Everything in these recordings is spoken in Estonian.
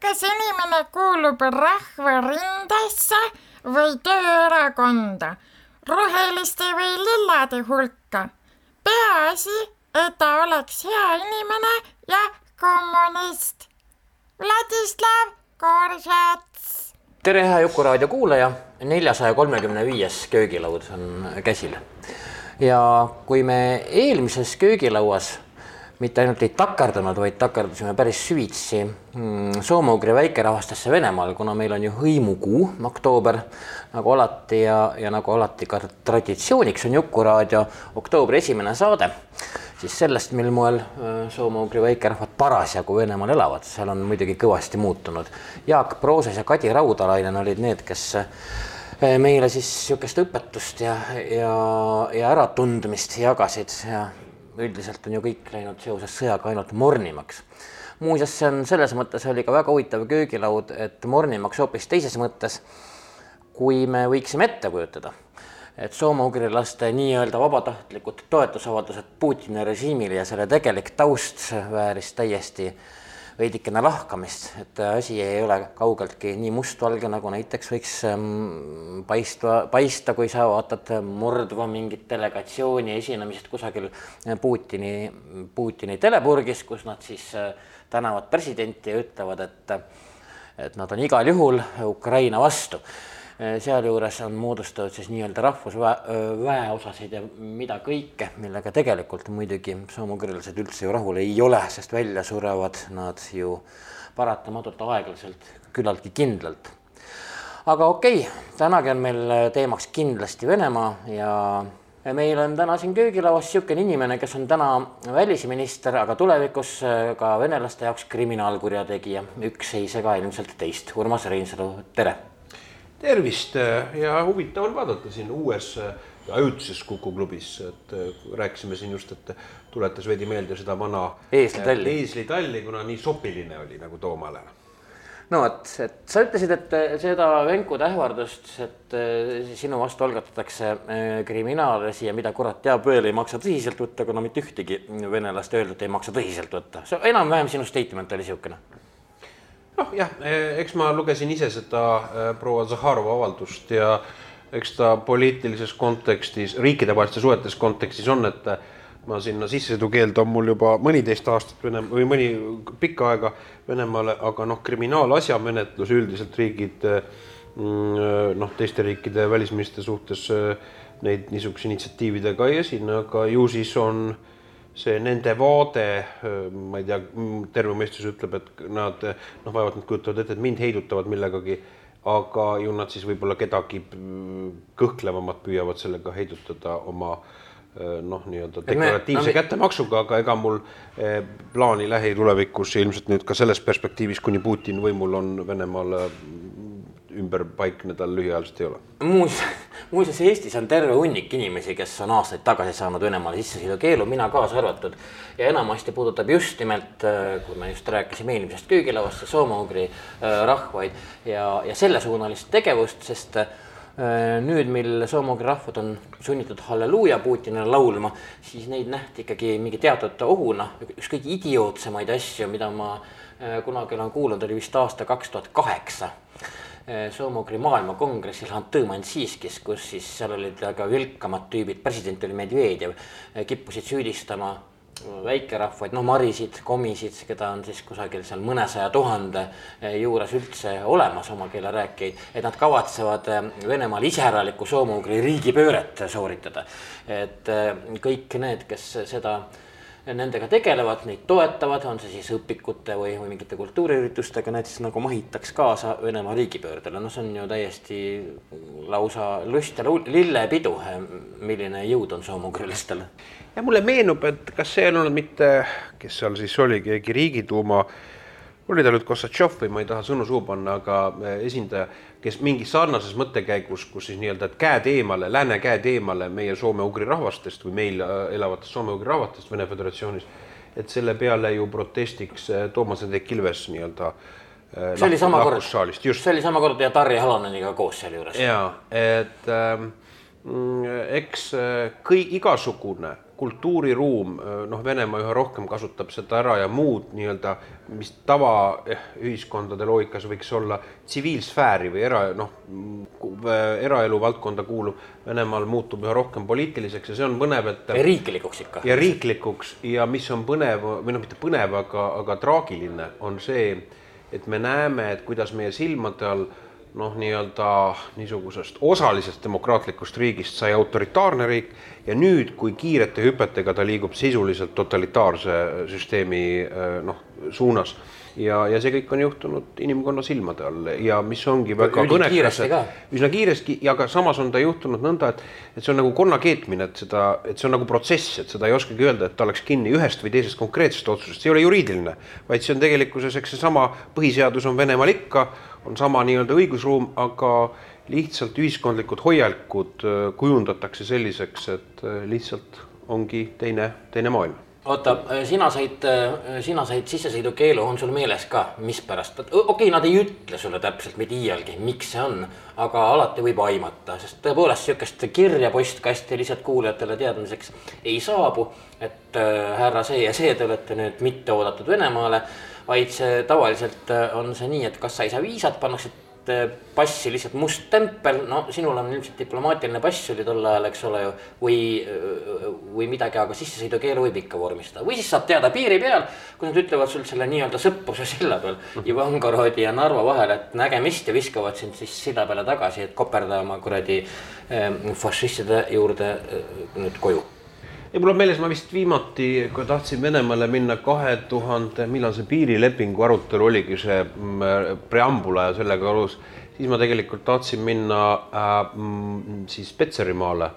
kas inimene kuulub Rahvarindesse või Tööerakonda, roheliste või lillade hulka. peaasi, et ta oleks hea inimene ja kommunist. Vladislav Koržets. tere, hea Juku-raadio kuulaja, neljasaja kolmekümne viies köögilaud on käsil. ja kui me eelmises köögilauas mitte ainult ei takerdunud, vaid takerdusime päris süvitsi mm, soome-ugri väikerahvastesse Venemaal, kuna meil on ju hõimukuu, oktoober, nagu alati ja, ja nagu alati ka traditsiooniks on Jukuraadio oktoobri esimene saade, siis sellest, mil moel äh, soome-ugri väikerahvad parasjagu Venemaal elavad, seal on muidugi kõvasti muutunud. Jaak Prooses ja Kadi Raudalainen olid need, kes äh, meile siis niisugust õpetust ja, ja, ja äratundmist jagasid ja üldiselt on ju kõik läinud seoses sõjaga ainult mornimaks. muuseas, see on selles mõttes oli ka väga huvitav köögilaud, et mornimaks hoopis teises mõttes, kui me võiksime ette kujutada, et soome-ugrilaste nii-öelda vabatahtlikud toetusavaldused Putini režiimile ja selle tegelik taust vääris täiesti äh, veidikene lahkamist, et asi ei ole kaugeltki nii mustvalge, nagu näiteks võiks ähm, paista, paista, kui sa vaatad murdva mingit delegatsiooni esinemist kusagil Putini, Putini telepurgis, kus nad siis äh, tänavad presidenti ja ütlevad, et et nad on igal juhul Ukraina vastu. Äh, sealjuures on moodustatud siis nii-öelda rahvusväeosasid ja mida kõike, millega tegelikult muidugi soomukirjeldused üldse ju rahul ei ole, sest välja surevad nad ju paratamatult aeglaselt, küllaltki kindlalt. aga okei okay,, tänagi on meil teemaks kindlasti Venemaa ja ja meil on täna siin köögilauas niisugune inimene, kes on täna välisminister, aga tulevikus ka venelaste jaoks kriminaalkurjategija, üks ei sega ilmselt teist. Urmas Reinsalu, tere tervist ja huvitav on vaadata siin uues ajutises Kuku klubis, et rääkisime siin just, et tuletas veidi meelde seda vana eeslitalli, eeslitalli, kuna nii sopiline oli nagu Toomale. no vot, et sa ütlesid, et seda venkude ähvardust, et sinu vastu algatatakse kriminaalasi ja mida kurat teab veel, ei maksa tõsiselt võtta, kuna mitte ühtegi venelast öeldut ei maksa tõsiselt võtta. see enam-vähem sinu statement oli niisugune noh jah, eks ma lugesin ise seda äh, proua Zahharova avaldust ja eks ta poliitilises kontekstis, riikidevahelistes suhetes kontekstis on, et ma sinna sissesõidukeeld on mul juba mõniteist aastat Vene- või mõni pikka aega Venemaale, aga noh, kriminaalasja menetlus üldiselt riigid mm, noh, teiste riikide välisministrite suhtes neid niisuguse initsiatiividega ei esine, aga ju siis on äh, see nende vaade, ma ei tea, terve mõistus ütleb, et nad noh, vaevalt nad kujutavad ette, et mind heidutavad millegagi, aga ju nad siis võib-olla kedagi kõhklevamat püüavad sellega heidutada oma noh, nii-öelda deklaratiivse no, kättemaksuga, aga ega mul plaani lähitulevikus ilmselt nüüd ka selles perspektiivis, kuni Putin võimul on Venemaal ümber paikneda lühiajaliselt ei ole. muuseas, muuseas Eestis on terve hunnik inimesi, kes on aastaid tagasi saanud Venemaale sissesõidukeelu, mina kaasa arvatud. ja enamasti puudutab just nimelt, äh, kui me just rääkisime eelmisest köögilauast, soome-ugri äh, rahvaid ja, ja sellesuunalist tegevust, sest äh, nüüd, mil soome-ugri rahvad on sunnitud halleluuja Putinile laulma, siis neid nähti ikkagi mingi teatud ohuna, üks kõige idiootsemaid asju, mida ma kunagi olen kuulnud, oli vist aasta kaks tuhat kaheksa Eh, Soome-Ugri maailmakongressil Hantõmansiskis, kus siis seal olid väga vilkamad tüübid, president oli Medvedjev, eh, kippusid süüdistama eh, väikerahvaid, no marisid, komisid, keda on siis kusagil seal mõnesaja tuhande juures üldse olemas oma keele rääkijaid, et nad kavatsevad Venemaal iseäralikku soome-ugri riigipööret sooritada. et kõik need, kes seda nendega tegelevad, neid toetavad, on see siis õpikute või, või mingite kultuuriüritustega, siis nagu mahitaks kaasa Venemaa riigipöördele, noh, see on ju täiesti lausa lust ja lillepidu, milline jõud on soomugrilistel. ja mulle meenub, et kas see ei olnud mitte, kes seal siis oli, keegi Riigiduuma oli ta nüüd Kossatšov või ma ei taha sõnu suhu panna, aga äh, esindaja, kes mingis sarnases mõttekäigus, kus siis nii-öelda, et käed eemale, lääne käed eemale meie soome-ugri rahvastest või meil äh, elavatest soome-ugri rahvastest Vene Föderatsioonis, et selle peale ju protestiks Toomas Hendrik Ilves nii-öelda see oli sama kord, see oli sama kord ja Tarja Haloneniga koos sealjuures. jaa, et äh, eks kõi-, igasugune kultuuriruum, noh, Venemaa üha rohkem kasutab seda ära ja muud nii-öelda, mis tavaühiskondade loogikas võiks olla tsiviilsfääri või era, noh, eraelu valdkonda kuuluv, Venemaal muutub üha rohkem poliitiliseks ja see on põnev, et ja riiklikuks ikka. ja riiklikuks ja mis on põnev, või noh, mitte põnev, aga, aga traagiline, on see, et me näeme, et kuidas meie silmade all noh, nii-öelda niisugusest osalisest demokraatlikust riigist sai autoritaarne riik ja nüüd, kui kiirete hüpetega ta liigub sisuliselt totalitaarse süsteemi noh, suunas. Ja, ja see kõik on juhtunud inimkonna silmade all. Ja mis ongi väga kõnekas, üsna kiiresti ja ka samas on ta juhtunud nõnda, et et see on nagu konna keetmine, et seda, et see on nagu protsess, et seda ei oskagi öelda, et ta oleks kinni ühest või teisest konkreetsest otsusest, see ei ole juriidiline, vaid see on tegelikkuses, eks seesama põhiseadus on Venemaal ikka, on sama nii-öelda õigusruum, aga lihtsalt ühiskondlikud hoiakud äh, kujundatakse selliseks, et äh, lihtsalt ongi teine, teine maailm oota, äh, sina said, sina said sissesõidukeelu, on sul meeles ka, mispärast? okei okay,, nad ei ütle sulle täpselt mitte iialgi, miks see on, aga alati võib aimata, sest tõepoolest sihukest kirja postkasti lihtsalt kuulajatele teadmiseks ei saabu. et härra see ja see, te olete nüüd mitte oodatud Venemaale vaid see tavaliselt on see nii, et kas sa ei saa viisat, pannakse passi lihtsalt must tempel, no sinul on ilmselt diplomaatiline pass oli tol ajal, eks ole ju, või, äh, või midagi, aga sissesõidukeelu võib ikka vormistada. Või siis saad teada piiri peal, kui nad ütlevad sul selle nii-öelda sõpruse silla peal Ivangorodi ja Narva vahel, et nägemist ja viskavad sind siis silla peale tagasi, et koperda oma kuradi fašistide juurde nüüd koju ei, mul on meeles, ma vist viimati, kui tahtsin Venemaale minna kahe tuhande, millal see piirilepingu arutelu oligi, see mm, preambula ja sellega alus, siis ma tegelikult tahtsin minna äh, mm, siis Petserimaale äh,.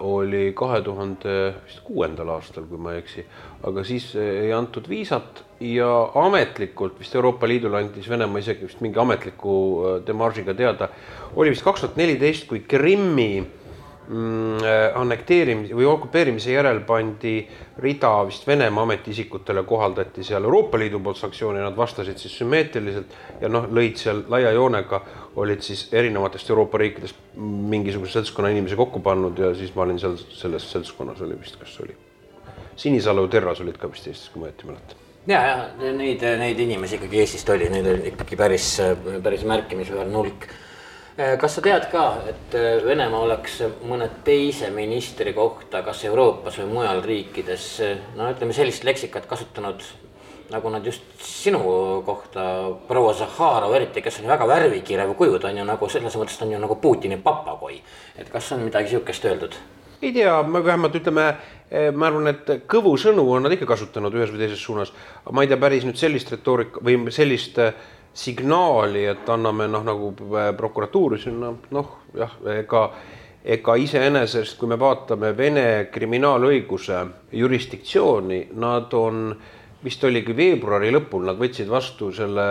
oli kahe tuhande vist kuuendal aastal, kui ma ei eksi, aga siis ei antud viisat ja ametlikult vist Euroopa Liidule andis Venemaa isegi vist mingi ametliku äh, demaršiga teada, oli vist kaks tuhat neliteist, kui Krimmi Mm, äh, annekteerimise või okupeerimise järel pandi rida vist Venemaa ametiisikutele kohaldati seal Euroopa Liidu poolt sanktsioone, nad vastasid siis sümmeetriliselt ja noh, lõid seal laia joonega, olid siis erinevatest Euroopa riikidest mingisuguse seltskonna inimesi kokku pannud ja siis ma olin seal selles seltskonnas oli vist, kas oli? Sinisalu, Terras olid ka vist Eestis, kui ma õieti mäletan. Ja, ja neid, neid inimesi ikkagi Eestist oli, neid oli ikkagi päris, päris märkimisväärne hulk. Äh, kas sa tead ka, et äh, Venemaa oleks mõne teise ministri kohta, kas Euroopas või mujal riikides, äh, no ütleme sellist leksikat kasutanud nagu nad just sinu kohta, proua Zahharov eriti, kes on väga värvikirev kuju, ta on ju nagu selles mõttes, ta on ju nagu Putini papagoi. et kas on midagi sihukest öeldud? ei tea, ma vähemalt ütleme, ma arvan, et kõvu sõnu on nad ikka kasutanud ühes või teises suunas, ma ei tea päris nüüd sellist retoorika või sellist äh, signaali, et anname noh, nagu äh, prokuratuuri sinna, noh jah, ega ega iseenesest, kui me vaatame Vene kriminaalõiguse jurisdiktsiooni, nad on, vist oligi veebruari lõpul, nad võtsid vastu selle,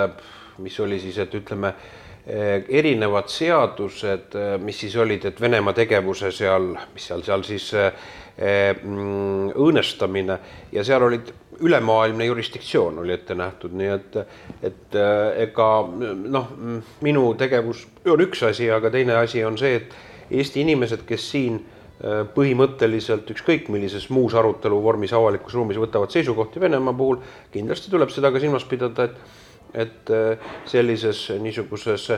mis oli siis, et ütleme, äh, erinevad seadused, äh, mis siis olid, et Venemaa tegevuse seal, mis seal, seal siis mm, õõnestamine. Ja seal olid ülemaailmne jurisdiktsioon oli ette nähtud, nii et, et äh, ega noh, minu tegevus on üks asi, aga teine asi on see, et Eesti inimesed, kes siin äh, põhimõtteliselt ükskõik millises muus arutelu vormis avalikus ruumis võtavad seisukohti Venemaa puhul, kindlasti tuleb seda ka silmas pidada, et et äh, sellises niisuguses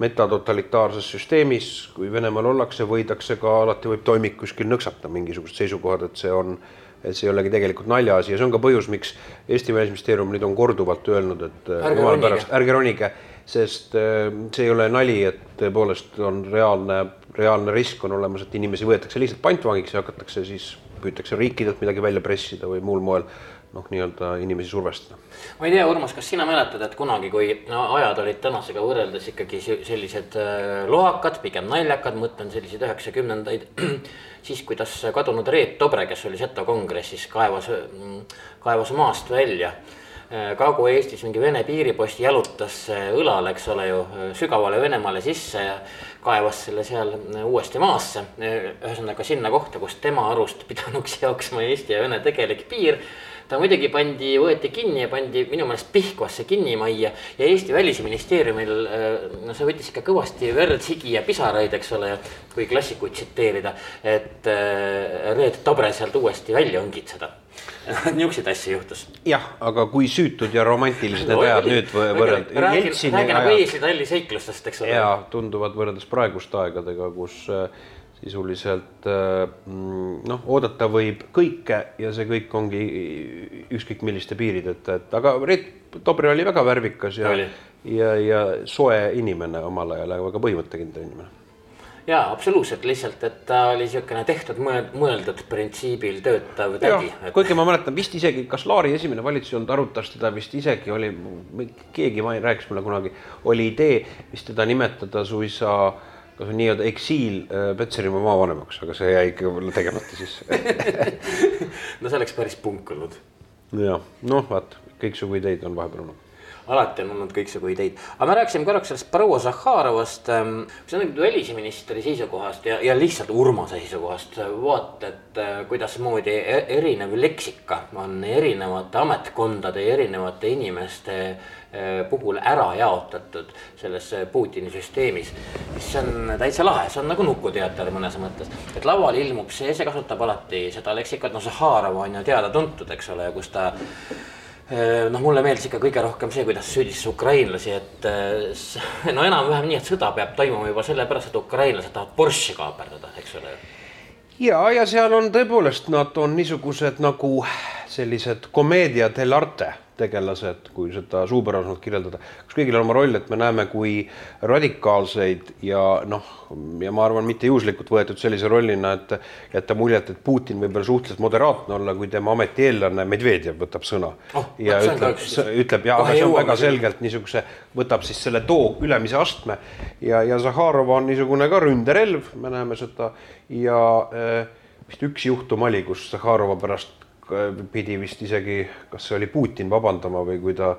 metatotalitaarses süsteemis, kui Venemaal ollakse, võidakse ka, alati võib toimik kuskil nõksata mingisugused seisukohad, et see on äh, et see ei olegi tegelikult naljaasi ja see on ka põhjus, miks Eesti Välisministeerium nüüd on korduvalt öelnud, et äh, ärge ronige, ärge ronige, sest äh, see ei ole nali, et tõepoolest on reaalne, reaalne risk on olemas, et inimesi võetakse lihtsalt pantvangiks ja hakatakse siis, püütakse riikidelt midagi välja pressida või muul moel noh, nii-öelda inimesi survestada. ma ei tea, Urmas, kas sina mäletad, et kunagi, kui no, ajad olid tänasega võrreldes ikkagi sellised äh, lohakad, pigem naljakad, mõtlen selliseid üheksakümnendaid siis kuidas kadunud Reet Tobre, kes oli Seto kongressis, kaevas, kaevas maast välja Kagu-Eestis mingi Vene piiriposti jalutas õlal, eks ole ju, sügavale Venemaale sisse ja kaevas selle seal uuesti maasse. ühesõnaga sinna kohta, kus tema arust pidanuks jooksma Eesti ja Vene tegelik piir ta muidugi pandi, võeti kinni ja pandi minu meelest Pihkvasse kinnimajja ja Eesti välisministeeriumil, no see võttis ikka kõvasti verd, higi ja pisaraid, eks ole, kui klassikuid tsiteerida. et Reet Tobre sealt uuesti välja õngitseda niisuguseid asju juhtus. jah, aga kui süütud ja romantilised need ajad nüüd võrrelda. räägi, nagu eeslitalli seiklustest, eks ole. ja tunduvad võrreldes praeguste aegadega, kus äh, sisuliselt äh, noh, oodata võib kõike ja see kõik ongi ükskõik milliste piirideta, et aga Reet Tobri oli väga värvikas ja, ja, ja soe inimene omal ajal, väga põhimõttekindel inimene jaa, absoluutselt, lihtsalt, et ta oli niisugune tehtud mõeldud printsiibil töötav tädi. Et... kuigi ma mäletan vist isegi, kas Laari esimene valitsus ei olnud, arutas teda vist isegi oli, keegi rääkis mulle kunagi, oli idee vist teda nimetada suisa äh, kas on nii-öelda eksiil äh, Petserimaa maavanemaks, aga see jäi ikka tegemata siis. No see oleks päris punk olnud. jah, noh, vaat kõiksugu ideid on vahepeal olnud alati on olnud kõiksugu ideid, aga me rääkisime korraks sellest proua Zahharovast. Ähm, see on nüüd välisministri seisukohast ja, ja lihtsalt Urmase seisukohast vaata, et äh, kuidasmoodi e-, erinev leksika on erinevate ametkondade ja erinevate inimeste äh, puhul ära jaotatud selles Putini süsteemis. mis on täitsa lahe, see on nagu nukuteater mõnes mõttes, et lauale ilmub see, see kasutab alati seda leksikat, no Zahharov on ju teada-tuntud, eks ole, kus ta Äh, noh, mulle meeldis ikka kõige rohkem see, kuidas süüdistas ukrainlasi, et äh, no enam-vähem nii, et sõda peab toimuma juba sellepärast, et ukrainlased tahavad Porsche kaaperdada, eks ole. ja, ja seal on tõepoolest, nad on niisugused nagu sellised commedia dell'arte tegelased, kui seda suupärasemalt kirjeldada. kas kõigil on oma roll, et me näeme, kui radikaalseid ja noh, ja ma arvan, mitte juhuslikult võetud sellise rollina, et jätta muljet, et Putin võib olla suhteliselt moderaatne olla, kui tema ametieellane Medvedjev võtab sõna oh,. ja ütleb, ütleb ja see on väga selgelt niisuguse, võtab siis selle too ülemise astme ja, ja Zahharov on niisugune ka ründerelv, me näeme seda ja äh, vist üks juhtum oli, kus Zahharova pärast pidi vist isegi, kas see oli Putin vabandama või kui ta,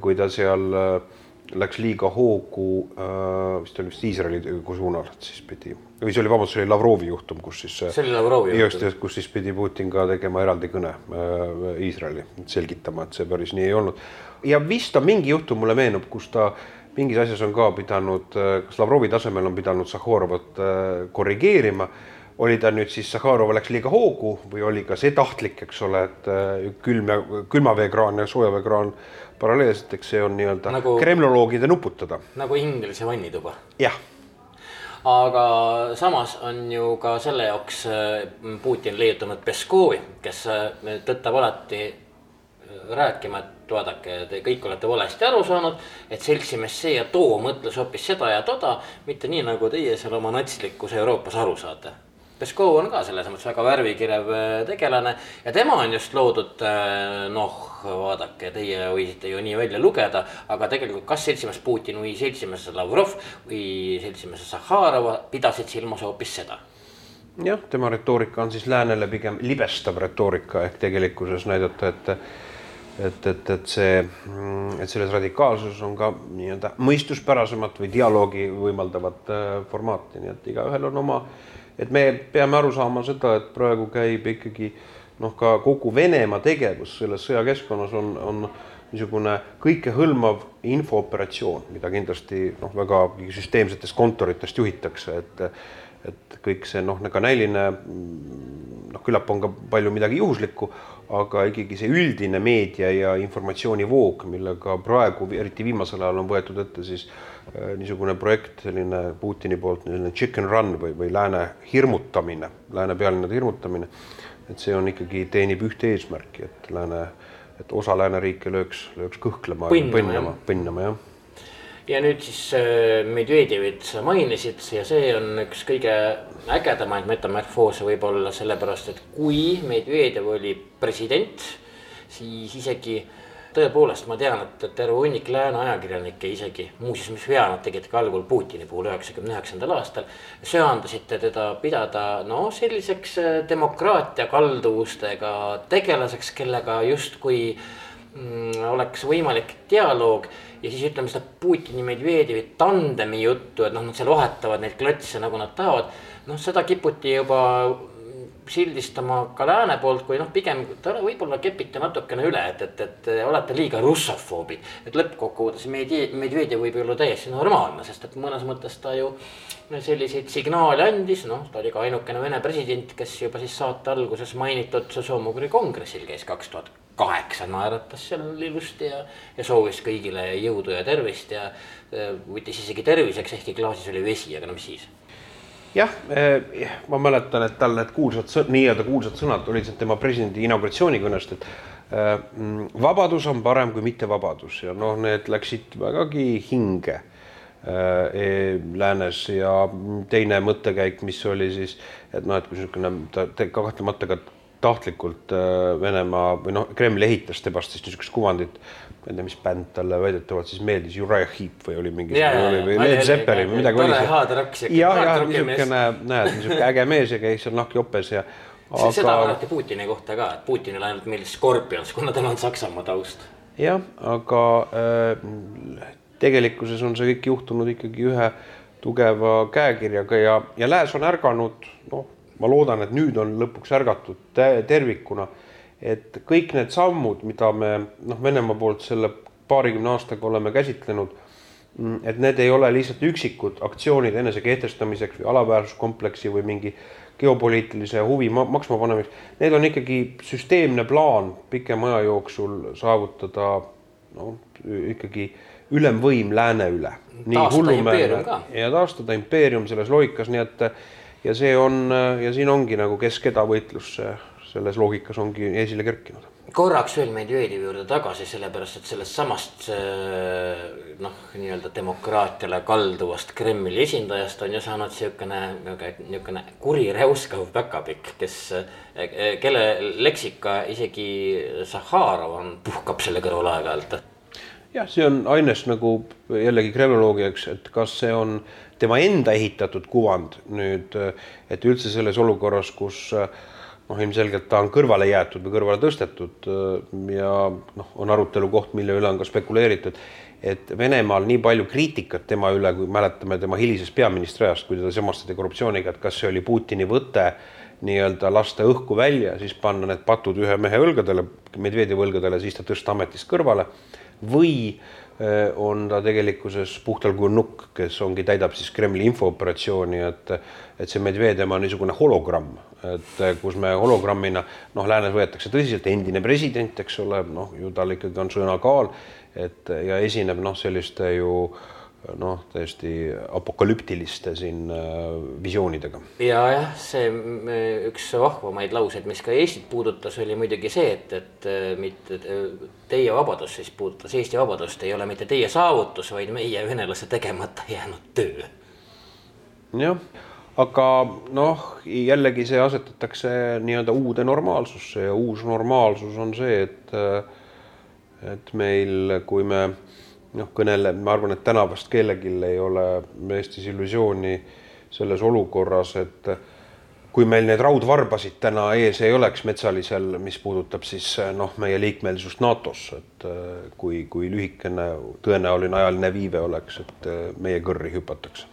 kui ta seal äh, läks liiga hoogu äh,, vist oli vist Iisraeli suunal, et siis pidi, või see oli, vabandust, see oli Lavrovi juhtum, kus siis. see oli Lavrovi juhtum. just, kus siis pidi Putin ka tegema eraldi kõne äh, Iisraeli äh,, selgitama, et see päris nii ei olnud. ja vist on mingi juhtum, mulle meenub, kus ta mingis asjas on ka pidanud, äh, kas Lavrovi tasemel on pidanud Sahhorovot äh, korrigeerima oli ta nüüd siis, Sahharova läks liiga hoogu või oli ka see tahtlik, eks ole, et äh, külm ja külmaveekraan ja soojaveekraan paralleelselt, eks see on nii-öelda nagu, kremloloogide nuputada. nagu Inglise vannituba. jah. aga samas on ju ka selle jaoks äh, Putin leiutanud Peskovi, kes äh, tõttab alati rääkima, et vaadake, te kõik olete valesti aru saanud, et seltsimees see ja too mõtles hoopis seda ja toda, mitte nii, nagu teie seal oma natslikus Euroopas aru saate Peskov on ka selles mõttes väga värvikirev äh, tegelane ja tema on just loodud, äh, noh, vaadake, teie võisite ju nii välja lugeda, aga tegelikult kas seltsimees Putin või seltsimees Lavrov või seltsimees Zahharova pidasid silmas hoopis seda? Jah, tema retoorika on siis läänele pigem libestav retoorika ehk tegelikkuses näidata, et et, et, et see, et selles radikaalsuses on ka nii-öelda mõistuspärasemat või dialoogi võimaldavat äh, formaati, nii et igaühel on oma äh, et me peame aru saama seda, et praegu käib ikkagi noh, ka kogu Venemaa tegevus selles sõjakeskkonnas on, on niisugune kõikehõlmav infooperatsioon, mida kindlasti noh, väga süsteemsetest kontoritest juhitakse, et et kõik see noh, ka näiline noh, küllap on ka palju midagi juhuslikku, aga ikkagi see üldine meedia ja informatsioonivoog, millega praegu, eriti viimasel ajal on võetud ette siis Äh, niisugune projekt, selline Putini poolt selline chicken run või, või lääne hirmutamine, lääne pealinnade hirmutamine, et see on ikkagi, teenib ühte eesmärki, et lääne, et osa lääneriike lööks, lööks kõhklema, põnnama, põnnama, jah. ja nüüd siis äh, Medvedjevit sa mainisid ja see on üks kõige ägedamaid metamorfoose võib-olla sellepärast, et kui Medvedjev oli president, siis isegi äh, tõepoolest, ma tean, et terve hunnik lääne ajakirjanikke isegi, muuseas, mis vea nad tegid ka algul Putini puhul üheksakümne üheksandal aastal. söandasite teda pidada no selliseks äh, demokraatia kalduvustega tegelaseks, kellega justkui mm, oleks võimalik dialoog ja siis ütleme seda Putini Medvedjevi tandemi juttu, et noh, nad seal vahetavad neid klotse nagu nad tahavad. noh, seda kiputi juba sildistama ka lääne poolt, kui noh, pigem võib-olla kepite natukene üle, et, et, et olete liiga russofoobid. et lõppkokkuvõttes Medvedjev võib ju olla täiesti normaalne, sest et mõnes mõttes ta ju selliseid signaale andis, noh, ta oli ka ainukene Vene president, kes juba siis saate alguses mainitud Sosomugri kongressil käis kaks tuhat kaheksa naeratas seal ilusti ja, ja soovis kõigile jõudu ja tervist ja võttis isegi terviseks, ehkki klaasis oli vesi, aga no mis siis jah, eh, ma mäletan, et tal need kuulsad, nii-öelda kuulsad sõnad olid tema presidendi inauguratsioonikõnest, et äh, vabadus on parem kui mittevabadus ja noh, need läksid vägagi hinge äh, läänes ja teine mõttekäik, mis oli siis, et noh, et kui niisugune ta kahtlemata ka tahtlikult äh, Venemaa või noh, Kreml ehitas tebast siis niisugust kuvandit ma ei tea, mis bänd talle väidetavalt siis meeldis, Uriah Heep või oli mingi või Led Zeppelin või midagi oli see. jah, jah, niisugune, näed, niisugune äge mees ja käis seal nahkjopes ja aga.... seda arvati Putini kohta ka, et Putinile ainult meeldis Scorpions, kuna tal on Saksamaa taust. jah, aga äh, tegelikkuses on see kõik juhtunud ikkagi ühe tugeva käekirjaga ja, ja lääs on ärganud, noh, ma loodan, et nüüd on lõpuks ärgatud tervikuna et kõik need sammud, mida me noh, Venemaa poolt selle paarikümne aastaga oleme käsitlenud, mm, et need ei ole lihtsalt üksikud aktsioonid enese kehtestamiseks või alaväärsuskompleksi või mingi geopoliitilise huvi maksma panemiseks, need on ikkagi süsteemne plaan pikema aja jooksul saavutada noh, ikkagi ülemvõim lääne üle. ja taastada impeerium selles loogikas, nii et ja see on ja siin ongi nagu kes keda võitlus selles loogikas ongi esile kerkinud. korraks veel Medvedjevi juurde tagasi, sellepärast et sellest samast äh, noh, nii-öelda demokraatiale kalduvast Kremli esindajast on ju saanud sihukene, niisugune kuri räuskav päkapikk, kes, äh, kelle leksika isegi Sahharov on, puhkab selle kõrval aeg-ajalt jah, see on aines nagu jällegi kriminoloogiaks, et kas see on tema enda ehitatud kuvand nüüd, et üldse selles olukorras, kus noh, ilmselgelt ta on kõrvale jäetud või kõrvale tõstetud ja noh, on arutelu koht, mille üle on ka spekuleeritud, et Venemaal nii palju kriitikat tema üle, kui mäletame tema hilisest peaministri ajast, kui teda samastati korruptsiooniga, et kas see oli Putini võte nii-öelda lasta õhku välja, siis panna need patud ühe mehe õlgadele, Medvedjevi õlgadele, siis ta tõsta ametist kõrvale või äh, on ta tegelikkuses puhtal kujul nukk, kes ongi, täidab siis Kremli infooperatsiooni, et et see Medvedjev on niisugune hologramm, et eh, kus me hologrammina noh, läänes võetakse tõsiselt, endine president, eks ole, noh, ju tal ikkagi on sõnakaal, et ja esineb noh, selliste ju noh, täiesti apokalüptiliste siin äh, visioonidega. ja jah, see üks vahvamaid lauseid, mis ka Eestit puudutas, oli muidugi see, et, et mitte teie vabadus siis puudutas Eesti vabadust, ei ole mitte teie saavutus, vaid meie venelase tegemata jäänud töö. jah aga noh, jällegi see asetatakse nii-öelda uude normaalsusse ja uus normaalsus on see, et et meil, kui me noh, kõnele, ma arvan, et täna vast kellelgi ei ole Eestis illusiooni selles olukorras, et kui meil neid raudvarbasid täna ees ei oleks metsalisel, mis puudutab siis noh, meie liikmelisust NATO-s, et kui, kui lühikene tõenäoline ajaline viive oleks, et meie kõrri hüpatakse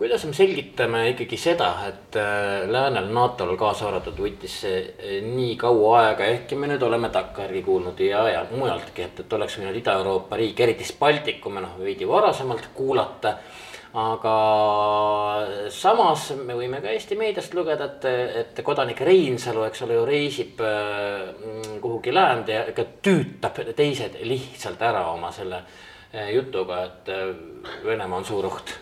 kuidas me selgitame ikkagi seda, et äh, läänel, NATO-l kaasa arvatud, võttis see äh, nii kaua aega, ehkki me nüüd oleme takkajärgi kuulnud ja, ja mujaltki, et, et oleks võinud Ida-Euroopa riik, eriti siis Baltikume noh, veidi varasemalt kuulata. aga samas me võime ka Eesti meediast lugeda, et, et kodanik Reinsalu, eks ole ju, reisib äh, kuhugi läände ja ka tüütab teised lihtsalt ära oma selle jutuga, et Venemaa on suur oht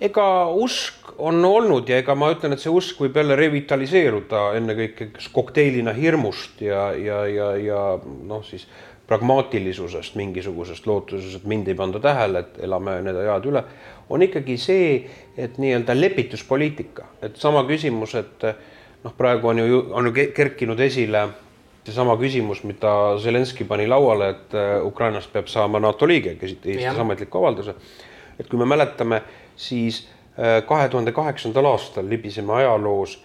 ega usk on olnud ja ega ma ütlen, et see usk võib jälle revitaliseeruda ennekõike kokteilina hirmust ja, ja, ja, ja noh, siis pragmaatilisusest, mingisugusest lootusest, et mind ei panda tähele, et elame need ajad üle, on ikkagi see, et nii-öelda lepituspoliitika, et sama küsimus, et noh, praegu on ju, on ju kerkinud esile seesama küsimus, mida Zelenskõi pani lauale, et Ukrainast peab saama NATO liige, kes esitas ametliku avalduse. et kui me mäletame siis äh, kahe tuhande kaheksandal aastal libiseme ajaloos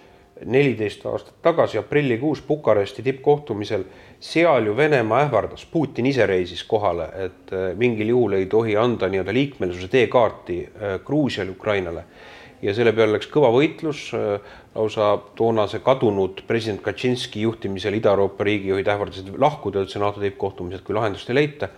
neliteist aastat tagasi aprillikuus Bukaresti tippkohtumisel, seal ju Venemaa ähvardas, Putin ise reisis kohale, et äh, mingil juhul ei tohi anda nii-öelda liikmelisuse teekaarti äh, Gruusiale, Ukrainale. ja selle peale läks kõva võitlus, lausa toonase kadunud president Kaczynski juhtimisel Ida-Euroopa riigijuhid ähvardasid lahkuda üldse NATO tippkohtumiselt, kui lahendust ei leita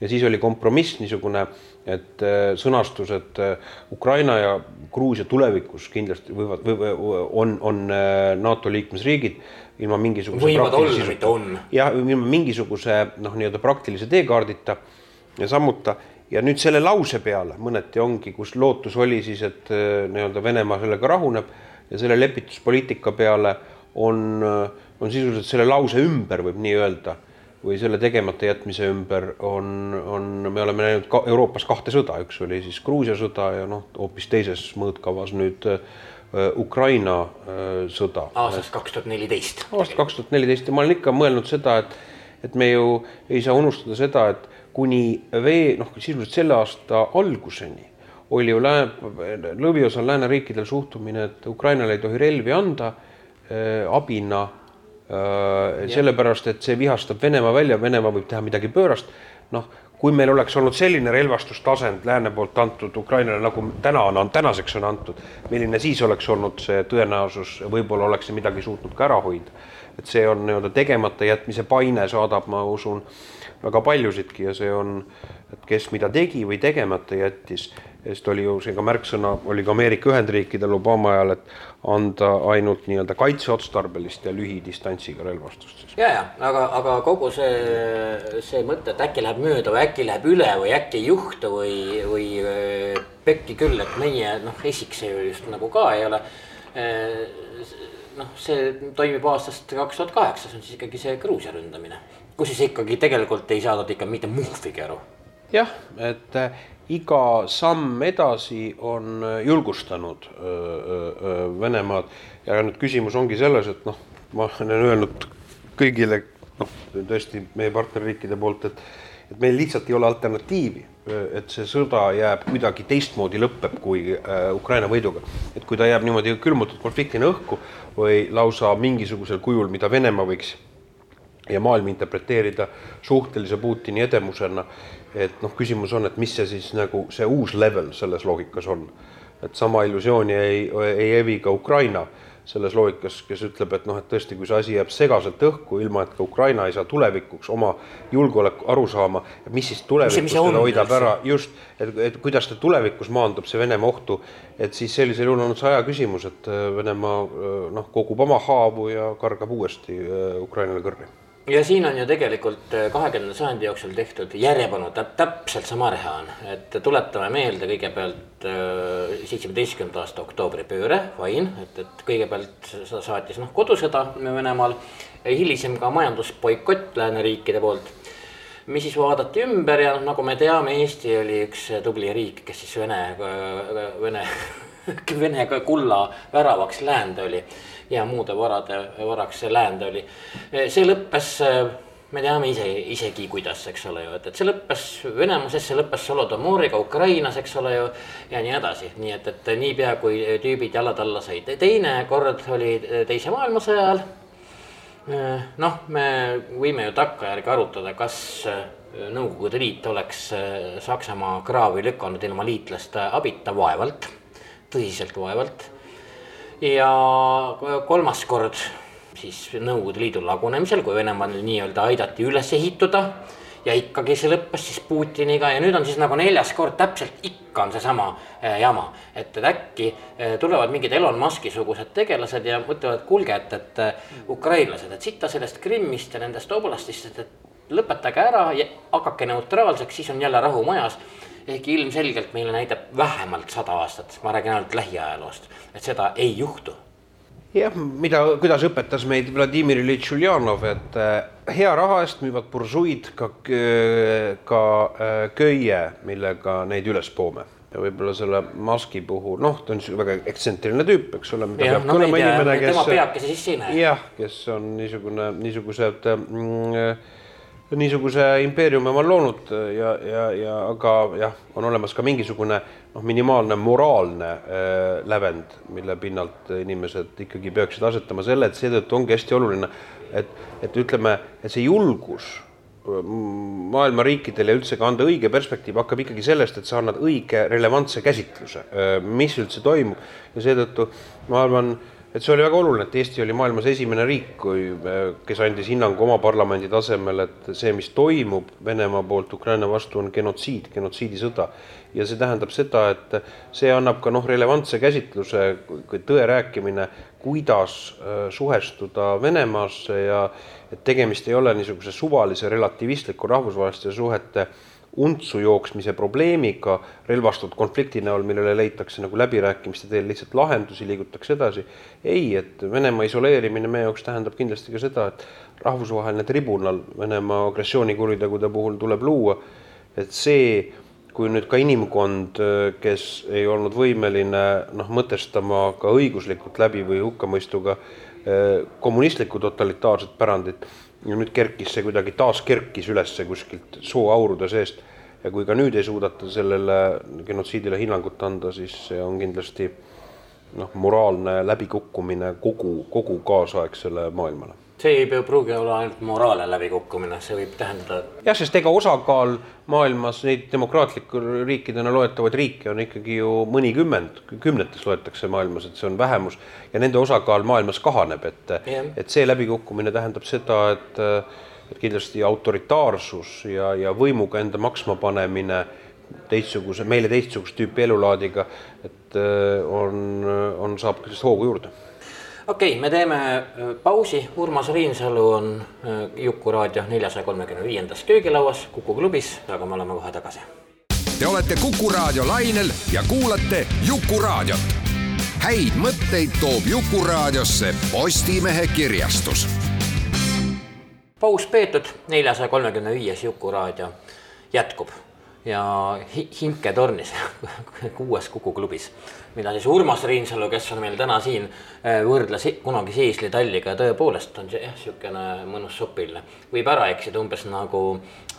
ja siis oli kompromiss niisugune, äh, et äh, Ukraina ja Gruusia tulevikus kindlasti võivad või,, on, on äh, NATO liikmesriigid ilma mingisuguse võivad olla, mitte on. jah, ilma mingisuguse noh, nii-öelda praktilise teekaardita ja sammuta ja nüüd selle lause peale mõneti ongi, kus lootus oli siis, et nii-öelda Venemaa sellega rahuneb ja selle lepituspoliitika peale on, on sisuliselt selle lause ümber, võib nii öelda või selle tegemata jätmise ümber on, on, me oleme näinud ka Euroopas kahte sõda, üks oli siis Gruusia sõda ja noh, hoopis teises mõõtkavas nüüd äh, Ukraina äh, sõda. aastast kaks tuhat neliteist. aastast kaks tuhat neliteist ja ma olen ikka mõelnud seda, et, et me ju ei saa unustada seda, et kuni vee, noh, sisuliselt selle aasta alguseni oli ju lääne, lõviosal lääneriikidel suhtumine, et Ukrainale ei tohi relvi anda äh, abina sellepärast, et see vihastab Venemaa välja, Venemaa võib teha midagi pöörast. noh, kui meil oleks olnud selline relvastustasand lääne poolt antud Ukrainale, nagu täna on, tänaseks on antud, milline siis oleks olnud see tõenäosus, võib-olla oleks see midagi suutnud ka ära hoida. et see on nii-öelda tegemata jätmise paine saadab, ma usun, väga paljusidki ja see on, et kes mida tegi või tegemata jättis sest oli ju see ka märksõna, oli ka Ameerika Ühendriikidel Obama ajal, et anda ainult nii-öelda kaitseotstarbelist ja lühidistantsiga relvastust. ja, ja aga, aga kogu see, see mõte, et äkki läheb mööda või äkki läheb üle või äkki ei juhtu või, või äh, pekki küll, et meie noh, esik see ju just nagu ka ei ole. Äh, noh, see toimib aastast kaks tuhat kaheksa, see on siis ikkagi see Gruusia ründamine, kus siis ikkagi tegelikult ei saadud ikka mitte muhvigi aru jah, et iga samm edasi on äh, julgustanud äh, äh, Venemaad ja nüüd küsimus ongi selles, et noh, ma olen öelnud kõigile noh, tõesti meie partnerriikide poolt, et et meil lihtsalt ei ole alternatiivi, et see sõda jääb kuidagi teistmoodi lõpeb kui Ukraina võiduga. et kui ta jääb niimoodi külmutatud konfliktina õhku või lausa mingisugusel kujul, mida Venemaa võiks ja maailm interpreteerida suhtelise Putini edemusena, et noh, küsimus on, et mis see siis nagu see uus level selles loogikas on. et sama illusiooni ei, ei evi ka Ukraina selles loogikas, kes ütleb, et noh, et tõesti, kui see asi jääb segaselt õhku, ilma et ka Ukraina ei saa tulevikuks oma julgeoleku aru saama, mis siis tulevikus teda hoidab ära, just, et, et kuidas ta tulevikus maandub, see Venemaa ohtu, et siis sellisel juhul on see aja küsimus, et Venemaa noh, kogub oma haavu ja kargab uuesti Ukrainale kõrri ja siin on ju tegelikult äh, kahekümnenda sajandi jooksul tehtud järjepanu täp täpselt sama reha on, et tuletame meelde kõigepealt äh, seitsmeteistkümnenda aasta oktoobripööre, fine, et, et kõigepealt seda saatis noh, kodusõda Venemaal. hilisem ka majandusboikott lääneriikide poolt mis siis vaadati ümber ja nagu me teame, Eesti oli üks tubli riik, kes siis Vene, Vene, Vene kulla väravaks läände oli ja muude varade varaks läände oli. see lõppes, me teame ise, isegi kuidas, eks ole ju, et, et see lõppes Venemaases, see lõppes Solodomoriga Ukrainas, eks ole ju. ja nii edasi, nii et, et niipea kui tüübid jalad alla said, teine kord oli teise maailmasõja ajal. noh, me võime ju takkajärgi arutada, kas Nõukogude Liit oleks Saksamaa kraavi lükanud ilma liitlaste abita, vaevalt, tõsiselt vaevalt ja kolmas kord siis Nõukogude Liidu lagunemisel, kui Venemaal nii-öelda aidati üles ehituda ja ikkagi see lõppes siis Putiniga ja nüüd on siis nagu neljas kord täpselt ikka on seesama äh, jama. et, et äkki äh, tulevad mingid Elon Musk'i sugused tegelased ja mõtlevad, kuulge, et, et äh, ukrainlased, et sitta sellest Krimmist ja nendest oblastist, et, et lõpetage ära ja hakake neutraalseks, siis on jälle rahu majas ehkki ilmselgelt meile näitab vähemalt sada aastat, ma räägin ainult lähiajaloost, et seda ei juhtu. jah, mida, kuidas õpetas meid Vladimir Iljitš Uljanov, et äh, hea raha eest müüvad bursuid ka, ka äh, köie, millega neid üles poome ja võib-olla selle Musk'i puhul, noh, ta on väga ekstsentriline tüüp, eks ole, mida ja, peab no, kõnema inimene, kes. tema peabki see sisse ei näe. jah, kes on niisugune, niisugused mm, niisuguse impeeriumi oma loonud ja, ja, ja aga jah, on olemas ka mingisugune noh, minimaalne moraalne äh, lävend, mille pinnalt inimesed ikkagi peaksid asetama selle, et seetõttu ongi hästi oluline, et, et ütleme, et see julgus maailma riikidel ja üldse ka anda õige perspektiiv hakkab ikkagi sellest, et sa annad õige relevantse käsitluse, mis üldse toimub. Ja seetõttu ma arvan, et see oli väga oluline, et Eesti oli maailmas esimene riik, kui, kes andis hinnangu oma parlamendi tasemel, et see, mis toimub Venemaa poolt Ukraina vastu, on genotsiid, genotsiidisõda. ja see tähendab seda, et see annab ka noh, relevantse käsitluse, tõe rääkimine, kuidas äh, suhestuda Venemaasse ja et tegemist ei ole niisuguse suvalise relativistliku rahvusvaheliste suhete untsu jooksmise probleemiga relvastatud konflikti näol, millele leitakse nagu läbirääkimiste teel lihtsalt lahendusi, liigutakse edasi. ei, et Venemaa isoleerimine meie jaoks tähendab kindlasti ka seda, et rahvusvaheline tribunal Venemaa agressioonikuritegude puhul tuleb luua, et see, kui nüüd ka inimkond, kes ei olnud võimeline noh, mõtestama ka õiguslikult läbi või hukkamõistuga eh, kommunistlikku totalitaarset pärandit ja nüüd kerkis see kuidagi, taas kerkis üles kuskilt sooaurude seest. Ja kui ka nüüd ei suudeta sellele genotsiidile hinnangut anda, siis see on kindlasti noh, moraalne läbikukkumine kogu, kogu kaasaegsele maailmale see ei pruugi olla ainult moraalne läbikukkumine, see võib tähendada. jah, sest ega osakaal maailmas neid demokraatliku riikidena loetavaid riike on ikkagi ju mõnikümmend, kümnetes loetakse maailmas, et see on vähemus ja nende osakaal maailmas kahaneb, et, et see läbikukkumine tähendab seda, et, et kindlasti autoritaarsus ja, ja võimuga enda maksma panemine teistsuguse, meile teistsugust tüüpi elulaadiga, et on, on, saab hoogu juurde okei okay,, me teeme äh, pausi, Urmas Reinsalu on äh, Jukuraadio neljasaja kolmekümne viiendas köögilauas Kuku klubis, aga me oleme kohe tagasi. Te olete Kuku raadio lainel ja kuulate Jukuraadiot. häid mõtteid toob Jukuraadiosse Postimehe kirjastus. paus peetud, neljasaja kolmekümne viies Jukuraadio jätkub ja Himke tornis kuues Kuku klubis, mida siis Urmas Reinsalu, kes on meil täna siin, äh, võrdles kunagi Seesli talliga ja tõepoolest on see jah, niisugune mõnus sopiline. võib ära eksida umbes nagu,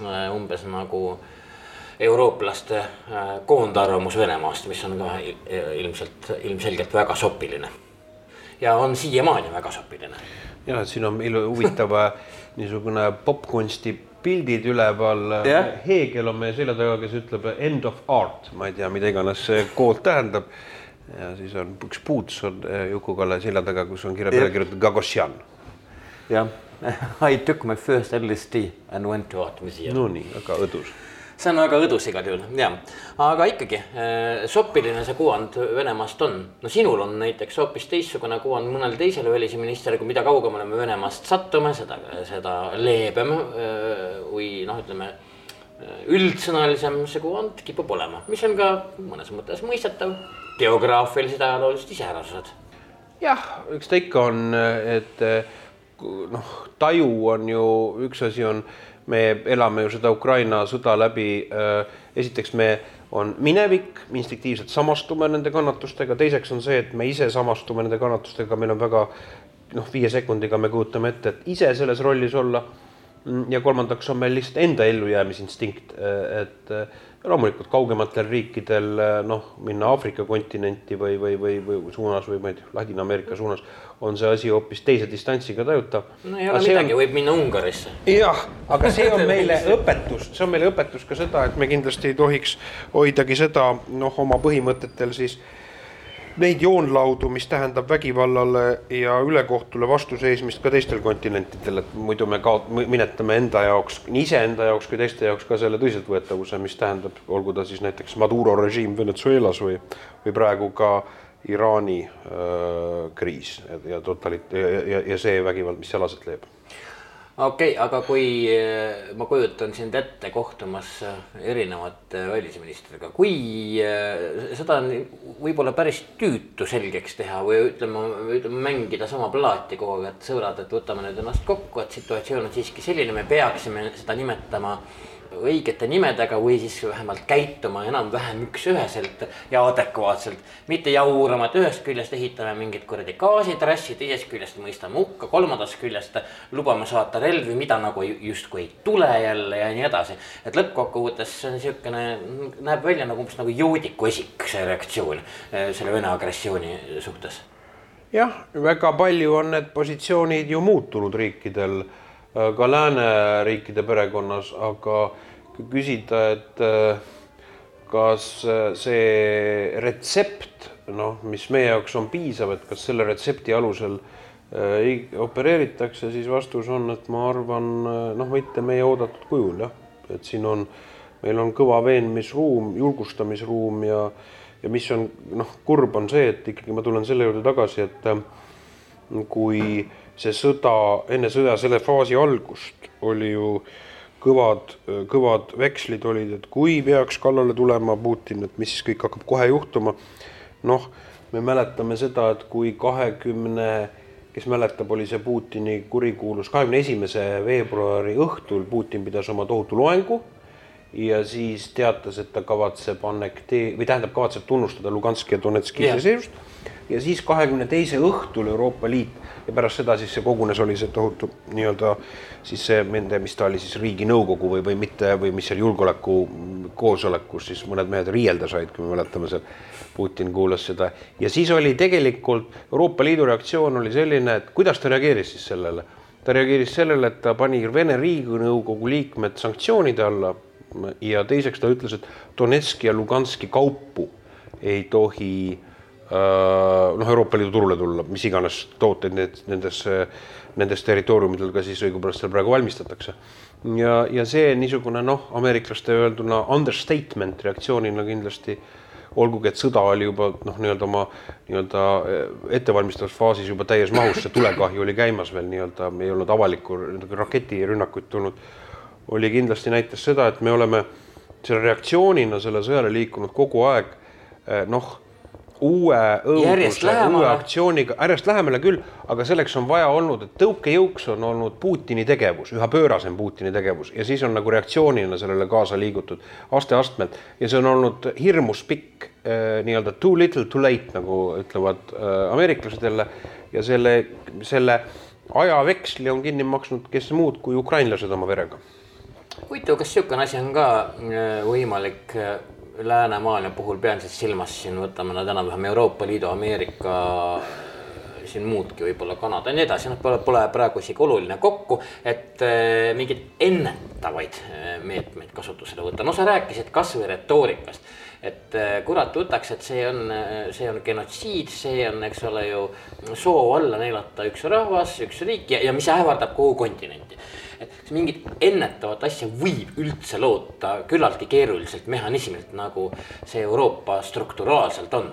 äh, umbes nagu eurooplaste äh, koondarvamus Venemaast, mis on ka ilmselt, ilmselgelt väga sopiline. ja on siiamaani väga sopiline. ja, et siin on ilu-, huvitav niisugune popkunsti pildid üleval yeah.. Heegel on meie selja taga, kes ütleb end of art, ma ei tea, mida iganes see kood tähendab. ja siis on üks puuts on eh, Juku-Kalle selja taga, kus on kirja peale yeah. kirjutatud Gagosian. jah, I took my first LSD and went to art museum. Nonii, väga õdus see on väga õdus igal juhul, jah. aga ikkagi, äh, sopiline see kuvand Venemaast on. no sinul on näiteks hoopis teistsugune kuvand mõnel teisel välisministril, kui mida kaugemale me Venemaast sattume, seda, seda leebem äh, või noh, ütleme äh, üldsõnalisem see kuvand kipub olema, mis on ka mõnes mõttes mõistetav. geograafilised ajaloolised iseärasused. jah, eks ta ikka on, et noh, taju on ju, üks asi on me elame ju seda Ukraina sõda läbi. Äh, esiteks me on minevik, instinktiivselt samastume nende kannatustega, teiseks on see, et me ise samastume nende kannatustega, meil on väga noh, viie sekundiga me kujutame ette, et ise selles rollis olla. ja kolmandaks on meil lihtsalt enda ellujäämisinstinkt, äh, et loomulikult kaugematel riikidel noh, minna Aafrika kontinenti või, või, või, või suunas või ma ei tea, Ladina-Ameerika suunas on see asi hoopis teise distantsiga tajutav. no ei ole midagi on..., võib minna Ungarisse. jah, aga see on meile õpetus, see on meile õpetus ka seda, et me kindlasti ei tohiks hoidagi seda noh, oma põhimõtetel siis neid joonlaudu, mis tähendab vägivallale ja ülekohtule vastuseismist ka teistel kontinentidel, et muidu me kaot-, minetame enda jaoks, nii iseenda jaoks kui teiste jaoks ka selle tõsiseltvõetavuse, mis tähendab, olgu ta siis näiteks Maduro režiim Venezuelas või, või praegu ka Iraani äh, kriis ja totalit- ja, ja, ja see vägivald, mis seal aset leiab. Okei okay,, aga kui ma kujutan sind ette kohtumas erinevate välisministriga, kui eh, seda on võib-olla päris tüütu selgeks teha või ütleme, ütleme mängida sama plaati kogu aeg, et sõbrad, et võtame nüüd ennast kokku, et situatsioon on siiski selline, me peaksime seda nimetama õigete nimedega või siis vähemalt käituma enam-vähem üks-üheselt ja adekvaatselt. mitte jaurama, et ühest küljest ehitame mingit kuradi gaasitrassi, teisest küljest mõistame hukka, kolmandast küljest lubame saata relvi, mida nagu justkui ei tule jälle ja nii edasi. et lõppkokkuvõttes see on niisugune, näeb välja nagu umbes nagu joodiku esik, see reaktsioon eh, selle Vene agressiooni suhtes jah, väga palju on need positsioonid ju muutunud riikidel, äh, ka lääneriikide perekonnas, aga kui küsida, et äh, kas äh, see retsept, noh, mis meie jaoks on piisav, et kas selle retsepti alusel opereeritakse, siis vastus on, et ma arvan, noh, mitte meie oodatud kujul jah, et siin on, meil on kõva veenmisruum, julgustamisruum ja ja mis on noh, kurb on see, et ikkagi ma tulen selle juurde tagasi, et äh, kui see sõda, enne sõja selle faasi algust oli ju kõvad, kõvad vekslid olid, et kui peaks kallale tulema Putin, et mis siis kõik hakkab kohe juhtuma. noh, me mäletame seda, et kui kahekümne, kes mäletab, oli see Putini kurikuulus kahekümne esimese veebruari õhtul Putin pidas oma tohutu loengu ja siis teatas, et ta kavatseb annektee- või tähendab, kavatseb tunnustada Luganski ja Donetski iseseisvust. ja siis kahekümne teise õhtul Euroopa Liit ja pärast seda siis see kogunes, oli see tohutu nii-öelda siis see nende, mis ta oli siis riiginõukogu või, või mitte või mis seal julgeoleku koosolekus siis mõned mehed riielda said, kui me mäletame seal. Putin kuulas seda ja siis oli tegelikult Euroopa Liidu reaktsioon oli selline, et kuidas ta reageeris siis sellele ta reageeris sellele, et ta pani Vene Riiginõukogu liikmed sanktsioonide alla ja teiseks ta ütles, et Donetski ja Luganski kaupu ei tohi äh, noh, Euroopa Liidu turule tulla, mis iganes tooteid need nendes, nendes territooriumidel ka siis õigupoolest seal praegu valmistatakse. ja, ja see niisugune noh, ameeriklaste öelduna understatement reaktsioonina kindlasti olgugi, et sõda oli juba noh, nii-öelda oma nii-öelda äh, ettevalmistavas faasis juba täies mahus, see tulekahju oli käimas veel nii-öelda, ei olnud avalikku raketirünnakuid tulnud oli kindlasti näitas seda, et me oleme selle reaktsioonina selle sõjale liikunud kogu aeg eh, noh, uue õuduse, uue aktsiooniga, järjest lähemale küll, aga selleks on vaja olnud, et tõukejõuks on olnud Putini tegevus, üha pöörasem Putini tegevus ja siis on nagu reaktsioonina sellele kaasa liigutud aste-astmelt. Ja see on olnud hirmus pikk eh, nii-öelda too little too late, nagu ütlevad äh, ameeriklased jälle. Ja selle, selle ajaveksli on kinni maksnud kes muud kui ukrainlased oma verega huvitav, kas niisugune asi on ka äh, võimalik äh, läänemaailma puhul, pean siis silmas siin, võtame nad enam-vähem Euroopa Liidu, Ameerika, äh, siin muudki võib-olla Kanada ja nii edasi, noh, pole, pole praegu isegi oluline kokku, et mingeid ennetavaid meetmeid kasutusele võtta, no sa rääkisid kasvõi retoorikast et kurat võtaks, et see on, see on genotsiid, see on, eks ole ju soov alla neelata üks rahvas, üks riik ja, ja mis ähvardab kogu kontinenti et kas mingit ennetavat asja võib üldse loota küllaltki keeruliselt mehhanismilt, nagu see Euroopa strukturaalselt on?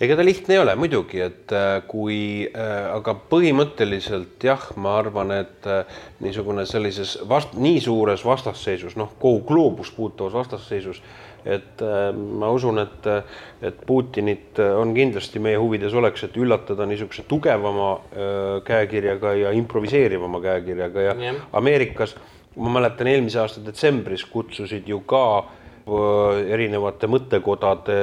ega ta lihtne ei ole muidugi, et äh, kui äh,, aga põhimõtteliselt jah, ma arvan, et äh, niisugune sellises vast-, nii suures vastasseisus, noh, kogu gloobust puutuvas vastasseisus äh, et äh, ma usun, et, et Putinit on kindlasti meie huvides oleks, et üllatada niisuguse tugevama äh, käekirjaga ja improviseerivama käekirjaga ja yeah. Ameerikas ma mäletan eelmise aasta detsembris kutsusid ju ka äh, erinevate mõttekodade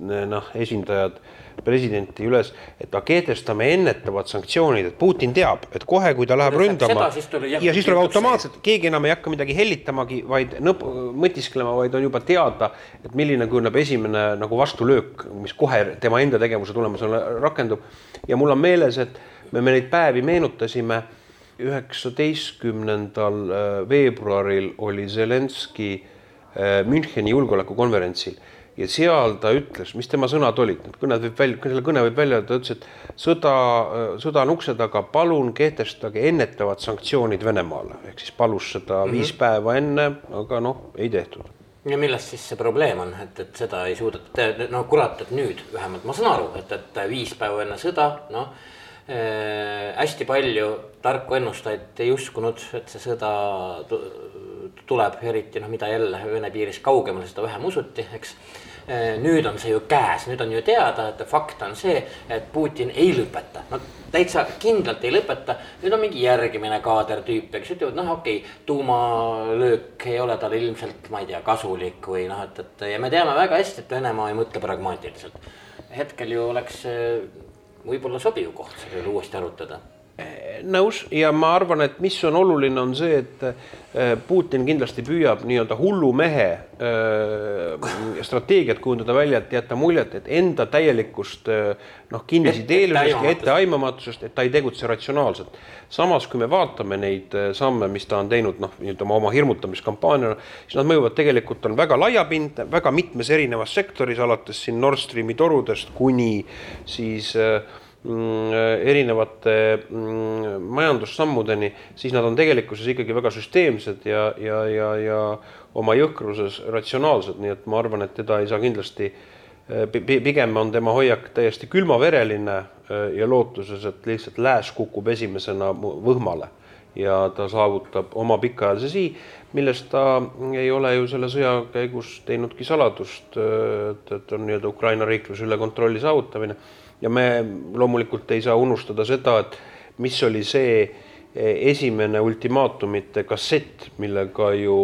noh, esindajad presidenti üles, et aga kehtestame ennetavad sanktsioonid, et Putin teab, et kohe, kui ta läheb no, ründama seda, siis ja siis tuleb automaatselt, keegi enam ei hakka midagi hellitamagi, vaid nõp-, mõtisklema, vaid on juba teada, et milline kujuneb esimene nagu vastulöök, mis kohe tema enda tegevuse tulemusena rakendub. ja mul on meeles, et me, me neid päevi meenutasime, üheksateistkümnendal äh, veebruaril oli Zelenskõi äh, Müncheni julgeolekukonverentsil ja seal ta ütles, mis tema sõnad olid, kõned võib välja, selle kõne võib välja öelda, ta ütles, et sõda, sõda on ukse taga, palun kehtestage ennetavad sanktsioonid Venemaale, ehk siis palus seda mm -hmm. viis päeva enne, aga noh, ei tehtud ja millest siis see probleem on, et, et seda ei suudeta no kurat, et nüüd vähemalt ma saan aru, et, et viis päeva enne sõda, noh äh,. hästi palju tarku ennustajaid ei uskunud, et see sõda tuleb, eriti noh, mida jälle Vene piirist kaugemal, seda vähem usuti, eks. Nüüd on see ju käes, nüüd on ju teada, et fakt on see, et Putin ei lõpeta, no täitsa kindlalt ei lõpeta. nüüd on mingi järgmine kaadertüüp, eks ütlevad, noh, okei okay,, tuumalöök ei ole talle ilmselt, ma ei tea, kasulik või noh, et, et ja me teame väga hästi, et Venemaa ei mõtle pragmaatiliselt. hetkel ju oleks võib-olla sobiv koht selle üle uuesti arutada nõus ja ma arvan, et mis on oluline, on see, et äh, Putin kindlasti püüab nii-öelda hullumehe äh, strateegiat kujundada välja, et jätta muljet, et enda täielikust äh, noh, kinnisideelusest ja etteaimamatusest, et ta ei tegutse ratsionaalselt. samas, kui me vaatame neid samme, mis ta on teinud, noh, nii-öelda oma, oma hirmutamiskampaaniana, siis nad mõjuvad tegelikult, on väga laiapindne, väga mitmes erinevas sektoris, alates siin Nord Streami torudest kuni siis äh, erinevate mm, majandussammudeni, siis nad on tegelikkuses ikkagi väga süsteemsed ja, ja, ja, ja oma jõhkruses ratsionaalsed, nii et ma arvan, et teda ei saa kindlasti pigem on tema hoiak täiesti külmavereline äh, ja lootuses, et lihtsalt lääs kukub esimesena võhmale. Ja ta saavutab oma pikaajalise sii, millest ta ei ole ju selle sõja käigus teinudki saladust, äh, et, et on nii-öelda Ukraina riikluse üle kontrolli saavutamine ja me loomulikult ei saa unustada seda, et mis oli see eh, esimene ultimaatumite kassett, millega ju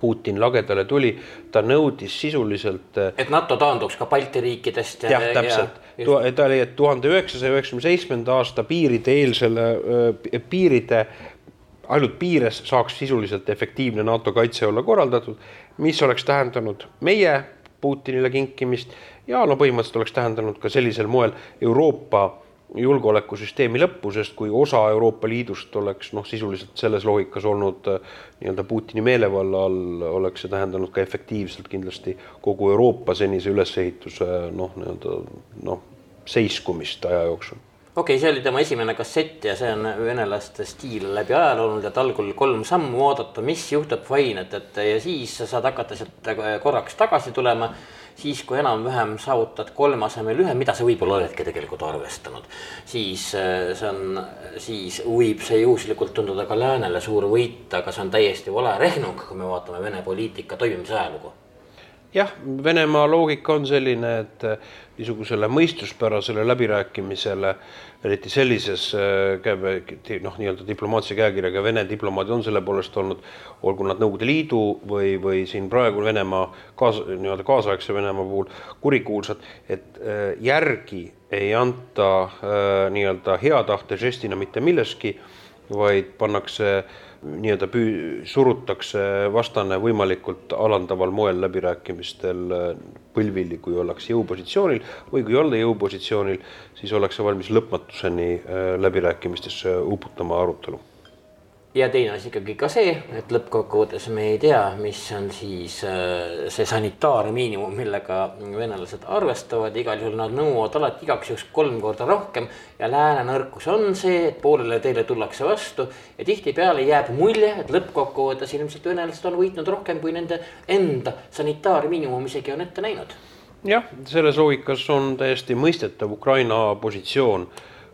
Putin lagedale tuli, ta nõudis sisuliselt. Eh, et NATO taanduks ka Balti riikidest. jah, täpselt, ta oli, tuhande üheksasaja üheksakümne seitsmenda aasta piiride eelsele, eh, piiride, ainult piires saaks sisuliselt efektiivne NATO kaitse olla korraldatud, mis oleks tähendanud meie Putinile kinkimist ja no põhimõtteliselt oleks tähendanud ka sellisel moel Euroopa julgeolekusüsteemi lõppu, sest kui osa Euroopa Liidust oleks noh, sisuliselt selles loogikas olnud äh, nii-öelda Putini meelevalla all, oleks see tähendanud ka efektiivselt kindlasti kogu Euroopa senise ülesehituse noh, nii-öelda noh, seiskumist aja jooksul. Okei okay,, see oli tema esimene kassett ja see on venelaste stiil läbi ajaloo olnud, et algul kolm sammu oodata, mis juhtub, fine, et, et ja siis sa saad hakata sealt korraks tagasi tulema siis kui enam-vähem saavutad kolme asemel ühe, mida sa võib-olla oledki tegelikult arvestanud, siis äh, see on, siis võib see juhuslikult tunduda ka läänele suur võit, aga see on täiesti vale rehnung, kui me vaatame Vene poliitika toimimise ajalugu. Jah, Venemaa loogika on selline, et niisugusele mõistuspärasele läbirääkimisele, eriti sellises äh, noh, nii-öelda diplomaatilise käekirjaga Vene diplomaadid on selle poolest olnud, olgu nad Nõukogude Liidu või, või siin praegu Venemaa kaas-, nii-öelda kaasaegse Venemaa puhul kurikuulsad, et äh, järgi ei anta äh, nii-öelda hea tahte žestina mitte milleski, vaid pannakse nii-öelda püü-, surutakse vastane võimalikult alandaval moel läbirääkimistel äh, põlvili, kui ollakse jõupositsioonil või kui olla jõupositsioonil, siis ollakse valmis lõpmatuseni äh, läbirääkimistesse uputama arutelu ja teine asi ikkagi ka see, et lõppkokkuvõttes me ei tea, mis on siis äh, see sanitaarmiinimum, millega venelased arvestavad, igal juhul nad nõuavad alati igaks juhuks kolm korda rohkem. ja lääne nõrkus on see, et poolele teele tullakse vastu ja tihtipeale jääb mulje, et lõppkokkuvõttes ilmselt venelased on võitnud rohkem, kui nende enda sanitaarmiinimum isegi on ette näinud. jah, selles loogikas on täiesti mõistetav Ukraina positsioon,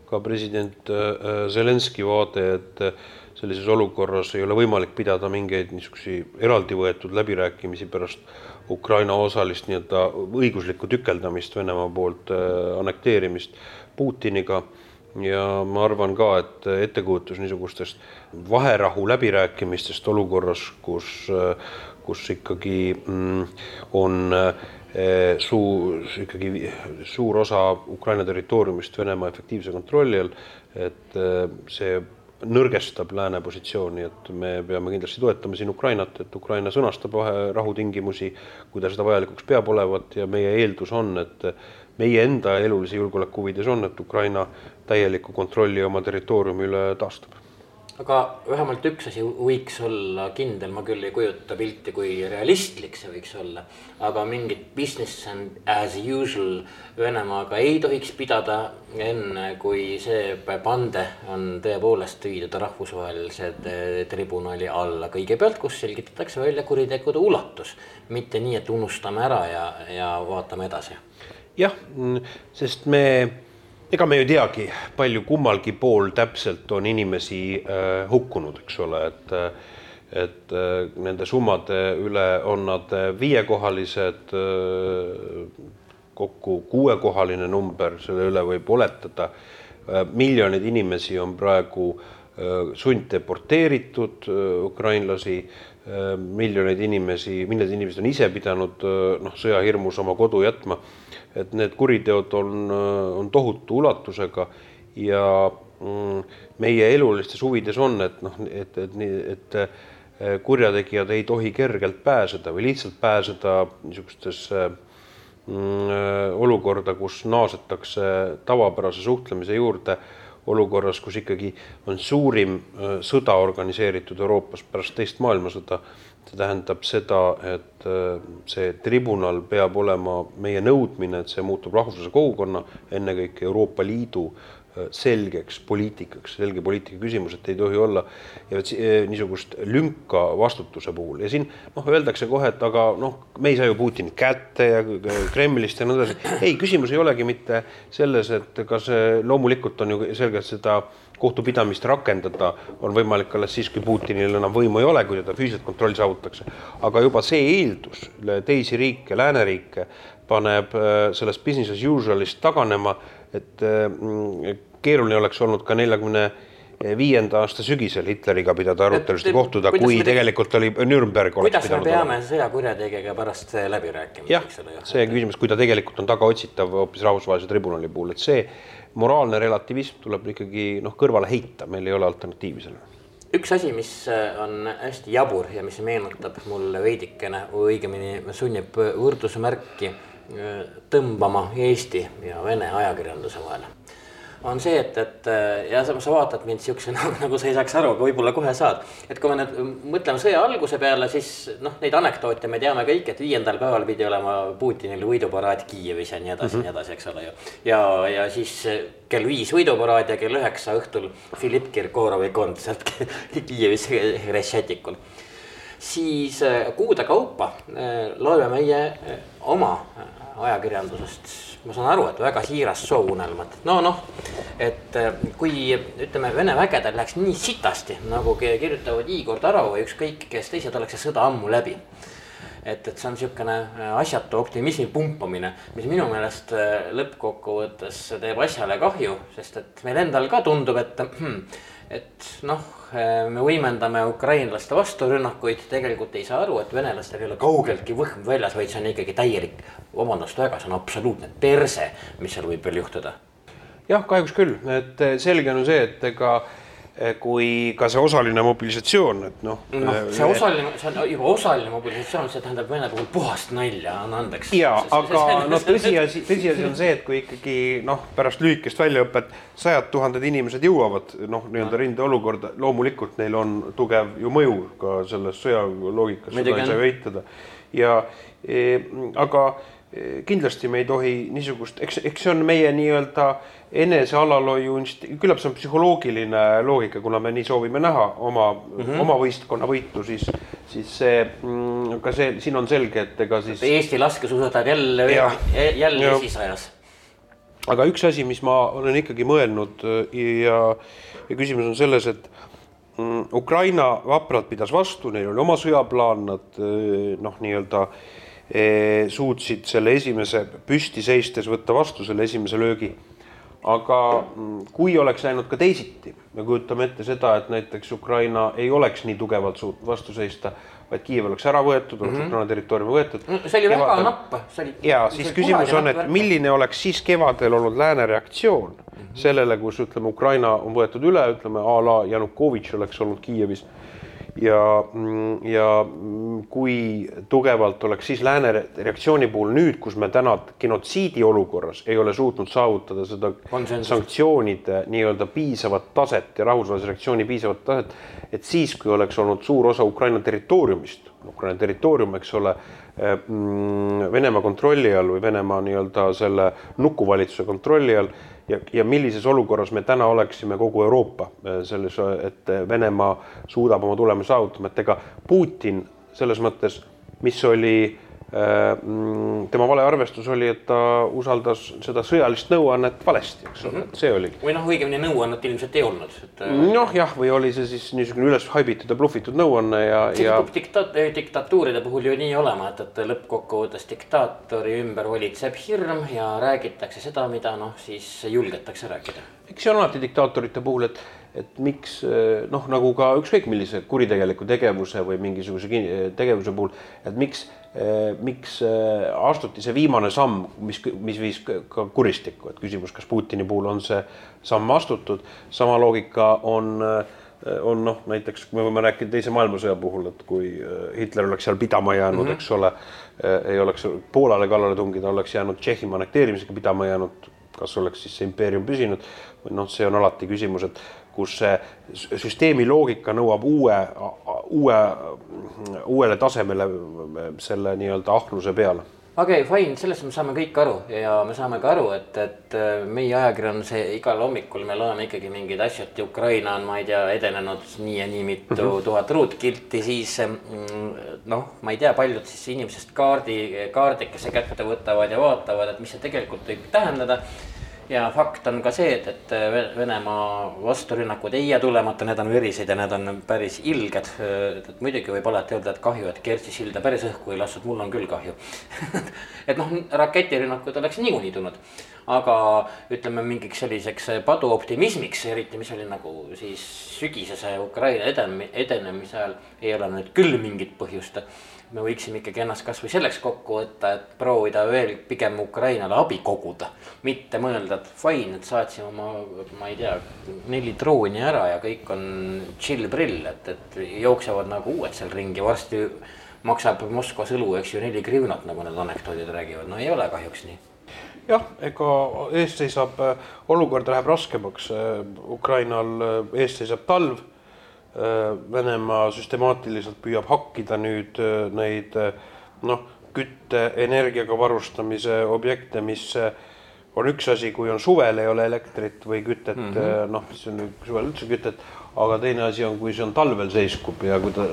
ka president äh, Zelenskõi vaade, et sellises olukorras ei ole võimalik pidada mingeid niisuguseid eraldi võetud läbirääkimisi pärast Ukraina osalist nii-öelda õiguslikku tükeldamist Venemaa poolt äh,, annekteerimist Putiniga. Ja ma arvan ka, et ettekujutus niisugustest vaherahu läbirääkimistest olukorras, kus, äh, kus ikkagi mm, on äh, suu-, ikkagi suur osa Ukraina territooriumist Venemaa efektiivse kontrolli all, et äh, see nõrgestab lääne positsiooni, et me peame kindlasti toetama siin Ukrainat, et Ukraina sõnastab rahutingimusi, kui ta seda vajalikuks peab olevat ja meie eeldus on, et meie enda elulise julgeoleku huvides on, et Ukraina täieliku kontrolli oma territooriumi üle taastab aga vähemalt üks asi võiks olla kindel, ma küll ei kujuta pilti, kui realistlik see võiks olla. aga mingit business as usual Venemaaga ei tohiks pidada enne, kui see pande on tõepoolest viidud rahvusvahelise tribunali alla kõigepealt, kus selgitatakse välja kuritegude ulatus. mitte nii, et unustame ära ja, ja vaatame edasi. jah, sest me ega me ei teagi, palju kummalgi pool täpselt on inimesi äh, hukkunud, eks ole, et äh, et äh, nende summade üle on nad äh, viiekohalised, kokku kuuekohaline number, selle üle võib oletada. miljoneid inimesi on praegu sunddeporteeritud, ukrainlasi, miljoneid inimesi, miljonid inimesed on ise pidanud noh, sõjahirmus oma kodu jätma. Et need kuriteod on, on tohutu ulatusega ja mm, meie elulistes huvides on, et noh, et, et nii, et eh, kurjategijad ei tohi kergelt pääseda või lihtsalt pääseda niisugustesse mm, eh, olukorda, kus naasetakse tavapärase suhtlemise juurde, olukorras, kus ikkagi on suurim eh, sõda organiseeritud Euroopas pärast teist maailmasõda. See tähendab seda, et see tribunal peab olema meie nõudmine, et see muutub rahvusvahelise kogukonna, ennekõike Euroopa Liidu selgeks poliitikaks, selge poliitika küsimus, et ei tohi olla ja eh, niisugust lünka vastutuse puhul ja siin noh, öeldakse kohe, et aga noh, me ei saa ju Putinit kätte ja Kremlist ja nõnda edasi. ei, küsimus ei olegi mitte selles, et kas loomulikult on ju selge, et seda kohtupidamist rakendada on võimalik alles siis, kui Putinil enam võimu ei ole, kui teda füüsiliselt kontroll saavutatakse. aga juba see eeldus teisi riike, lääneriike paneb eh, sellest business as usual'ist taganema et mm, keeruline oleks olnud ka neljakümne viienda aasta sügisel Hitleriga pidada arutelusid ja kohtuda, kui me, tegelikult oli Nürnberg kuidas me peame sõjakurjategijega pärast läbi rääkima? jah, see küsimus, kui ta tegelikult on tagaotsitav hoopis rahvusvahelise tribunali puhul, et see moraalne relativism tuleb ikkagi noh, kõrvale heita, meil ei ole alternatiivi sellele üks asi, mis on hästi jabur ja mis meenutab mulle veidikene, õigemini sunnib võrdusmärki tõmbama Eesti ja Vene ajakirjanduse vahele on see, et, et ja sa, sa vaatad mind siukse nagu, nagu sa ei saaks aru, aga võib-olla kohe saad. et kui me nüüd mõtleme sõja alguse peale, siis noh, neid anekdoote me teame kõik, et viiendal päeval pidi olema Putinil võiduparaad Kiievis ja nii edasi mm, -hmm. nii edasi, eks ole ju. ja, ja siis kell viis võiduparaad ja kell üheksa õhtul Filipp Kirkorovi kontsert Kiievis Hreštšatikul siis kuude kaupa loeme meie oma ajakirjandusest, ma saan aru, et väga siiras soovunelmat, no noh, et äh, kui ütleme, Vene vägedel läheks nii sitasti, nagu kirjutavad Igor Taro või ükskõik kes teised, oleks see sõda ammu läbi. Et, et see on niisugune äh, asjatu optimismi pumpamine, mis minu meelest äh, lõppkokkuvõttes teeb asjale kahju, sest et meil endal ka tundub, et et noh, me võimendame ukrainlaste vasturünnakuid, tegelikult ei saa aru, et venelastel ei ole kaugeltki võhm väljas, vaid see on ikkagi täielik, vabandust väga, see on absoluutne perse, mis seal võib veel juhtuda. jah, kahjuks küll, et selge on see, et ega Eh, kui ka see osaline mobilisatsioon, et noh no,. Eh, see osaline, see on juba osaline mobilisatsioon, see tähendab Vene puhul puhast nalja, anna andeks. ja, aga noh, tõsiasi, tõsiasi on see, et kui ikkagi noh, pärast lühikest väljaõpet sajad tuhanded inimesed jõuavad noh, nii-öelda rindeolukorda, loomulikult neil on tugev ju mõju ka selles sõjaloogikas, seda ei saa ju eitada. ja e, aga kindlasti me ei tohi niisugust, eks, eks see on meie nii-öelda enesealalhoiu inst-, küllap see on psühholoogiline loogika, kuna me nii soovime näha oma mm, -hmm. oma võistkonna võitu, siis, siis see mm,, ka see, siin on selge, et ega siis. Eesti laskesuusatajad jälle, jälle esisajas. aga üks asi, mis ma olen ikkagi mõelnud ja, ja küsimus on selles, et mm, Ukraina vapralt pidas vastu, neil oli oma sõjaplaan, nad noh, nii-öelda eh, suutsid selle esimese püsti seistes võtta vastu selle esimese löögi aga mm, kui oleks läinud ka teisiti, me kujutame ette seda, et näiteks Ukraina ei oleks nii tugevalt suutnud vastu seista, vaid Kiiev oleks ära võetud, oleks mm -hmm. Ukraina territooriumi võetud. see oli Kevadel... väga napp, see oli. ja siis küsimus on, et milline oleks siis kevadel olnud lääne reaktsioon mm -hmm. sellele, kus ütleme, Ukraina on võetud üle, ütleme a la Janukovitš oleks olnud Kiievis ja, ja kui tugevalt oleks siis lääne reaktsiooni puhul nüüd, kus me täna genotsiidi olukorras ei ole suutnud saavutada seda Konsensus. sanktsioonide nii-öelda piisavat taset ja rahvusvahelise reaktsiooni piisavat taset, et siis, kui oleks olnud suur osa Ukraina territooriumist, Ukraina territoorium, eks ole, mm, Venemaa kontrolli all või Venemaa nii-öelda selle nukuvalitsuse kontrolli all ja, ja millises olukorras me täna oleksime kogu Euroopa äh, selles, et Venemaa suudab oma tulemusi saavutama, et ega Putin selles mõttes, mis oli mm, tema valearvestus oli, et ta usaldas seda sõjalist nõuannet valesti, eks ole, et see oligi. või noh, õigemini nõuannet ilmselt ei olnud, et noh, jah, või oli see siis niisugune üles haibitud ja blufitud nõuanne ja, ja kipub dikta-, diktatuuride puhul ju nii olema, et, et lõppkokkuvõttes diktaatori ümber valitseb hirm ja räägitakse seda, mida noh, siis julgetakse rääkida. eks see on alati diktaatorite puhul, et, et miks eh, noh, nagu ka ükskõik millise kuritegeliku tegevuse või mingisuguse kin- tegevuse puhul, et miks, miks eh, astuti see viimane samm, mis, mis viis ka kuristikku, et küsimus, kas Putini puhul on see samm astutud, sama loogika on on noh, näiteks me võime rääkida Teise maailmasõja puhul, et kui eh, Hitler oleks seal pidama jäänud mm, -hmm. eks ole, ei oleks Poolale kallale tungida, oleks jäänud Tšehhimaa annekteerimisega pidama jäänud, kas oleks siis see impeerium püsinud või noh, see on alati küsimus, et kus see sü- süsteemi loogika nõuab uue, uue, uuele tasemele selle nii-öelda ahnuse peale. okei okay,, fine, sellest me saame kõik aru ja me saame ka aru, et, et äh, meie ajakirjanduse igal hommikul me loeme ikkagi mingeid asju, et Ukraina on, ma ei tea, edenenud nii ja nii mitu mm -hmm. tuhat ruutkilti, siis noh, ma ei tea, paljud siis inimesest kaardi, kaardikese kätte võtavad ja vaatavad, et mis see tegelikult võib tähendada ja fakt on ka see, et, et Ve- Venemaa vasturünnakud ei jää tulemata, need on verised ja need on päris ilged. et, et muidugi võib alati öelda, et kahju, et Kertši silda päris õhku ei lastud, mul on küll kahju. et noh, raketirünnakud oleks niikuinii tulnud, aga ütleme mingiks selliseks paduoptimismiks, eriti mis oli nagu siis sügisese Ukraina eden-, edenemise ajal, ei ole nüüd küll mingit põhjust me võiksime ikkagi ennast kasvõi selleks kokku võtta, et proovida veel pigem Ukrainale abi koguda. mitte mõelda, et fine, et saatsime oma, ma ei tea, neli drooni ära ja kõik on chill-prill, et, et jooksevad nagu uued seal ringi, varsti maksab Moskvas õlu, eks ju, neli grivnat, nagu need anekdoodid räägivad, no ei ole kahjuks nii. jah, ega ees seisab, olukord läheb raskemaks, Ukrainal ees seisab talv. Venemaa süstemaatiliselt püüab hakkida nüüd äh, neid äh, noh, kütte, energiaga varustamise objekte, mis äh, on üks asi, kui on suvel ei ole elektrit või kütet mm -hmm., noh, mis on suvel üldse kütet, aga teine asi on, kui see on talvel seiskub ja kui ta,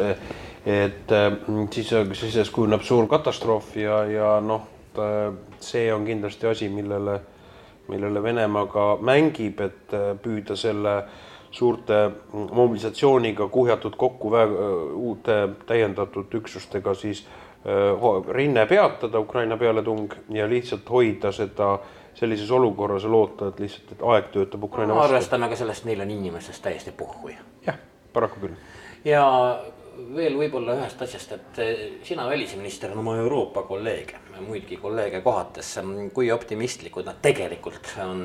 et äh, siis, siis sellest kujuneb suur katastroof ja, ja noh, see on kindlasti asi, millele millele Venemaa ka mängib, et äh, püüda selle suurte mobilisatsiooniga kuhjatud kokku väe, uute täiendatud üksustega siis äh, rinne peatada, Ukraina pealetung ja lihtsalt hoida seda sellises olukorras ja loota, et lihtsalt, et aeg töötab Ukraina vastu. arvestame ka sellest, neil on inimestest täiesti pohhui jah, paraku küll. ja veel võib-olla ühest asjast, et eh, sina välisministrina oma Euroopa kolleege, muidki kolleege kohates, kui optimistlikud nad tegelikult on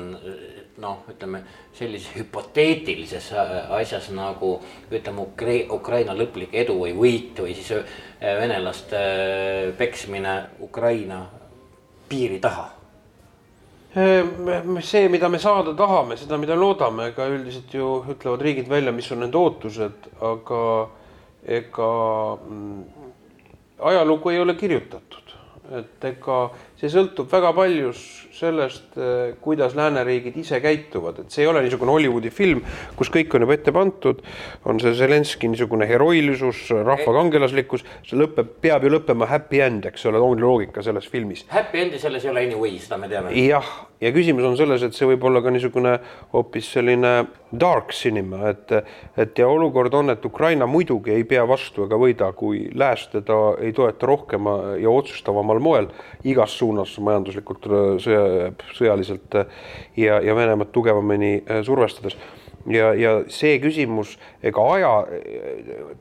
noh, ütleme sellises hüpoteetilises äh, asjas nagu ütleme Ukra- Ukraina lõplik edu või võit või siis äh, venelaste peksmine Ukraina piiri taha? See, mida me saada tahame, seda, mida loodame, ega üldiselt ju ütlevad riigid välja, mis on nende ootused, aga ega mm, ajalugu ei ole kirjutatud. et ega see sõltub väga palju sellest, kuidas lääneriigid ise käituvad, et see ei ole niisugune Hollywoodi film, kus kõik on juba ette pandud, on see Zelenskõi niisugune heroilisus, rahva kangelaslikkus, see lõpeb, peab ju lõppema happy end, eks ole, ongi loogika selles filmis. Happy end'i selles ei ole anyway, seda me teame. jah, ja küsimus on selles, et see võib olla ka niisugune hoopis selline dark cinema, et et ja olukord on, et Ukraina muidugi ei pea vastu ega võida, kui lääs teda ei toeta rohkema ja otsustavamal moel igas suunas majanduslikult, sõja, sõjaliselt ja, ja Venemaad tugevamini äh, survestades ja, ja see küsimus, ega aja,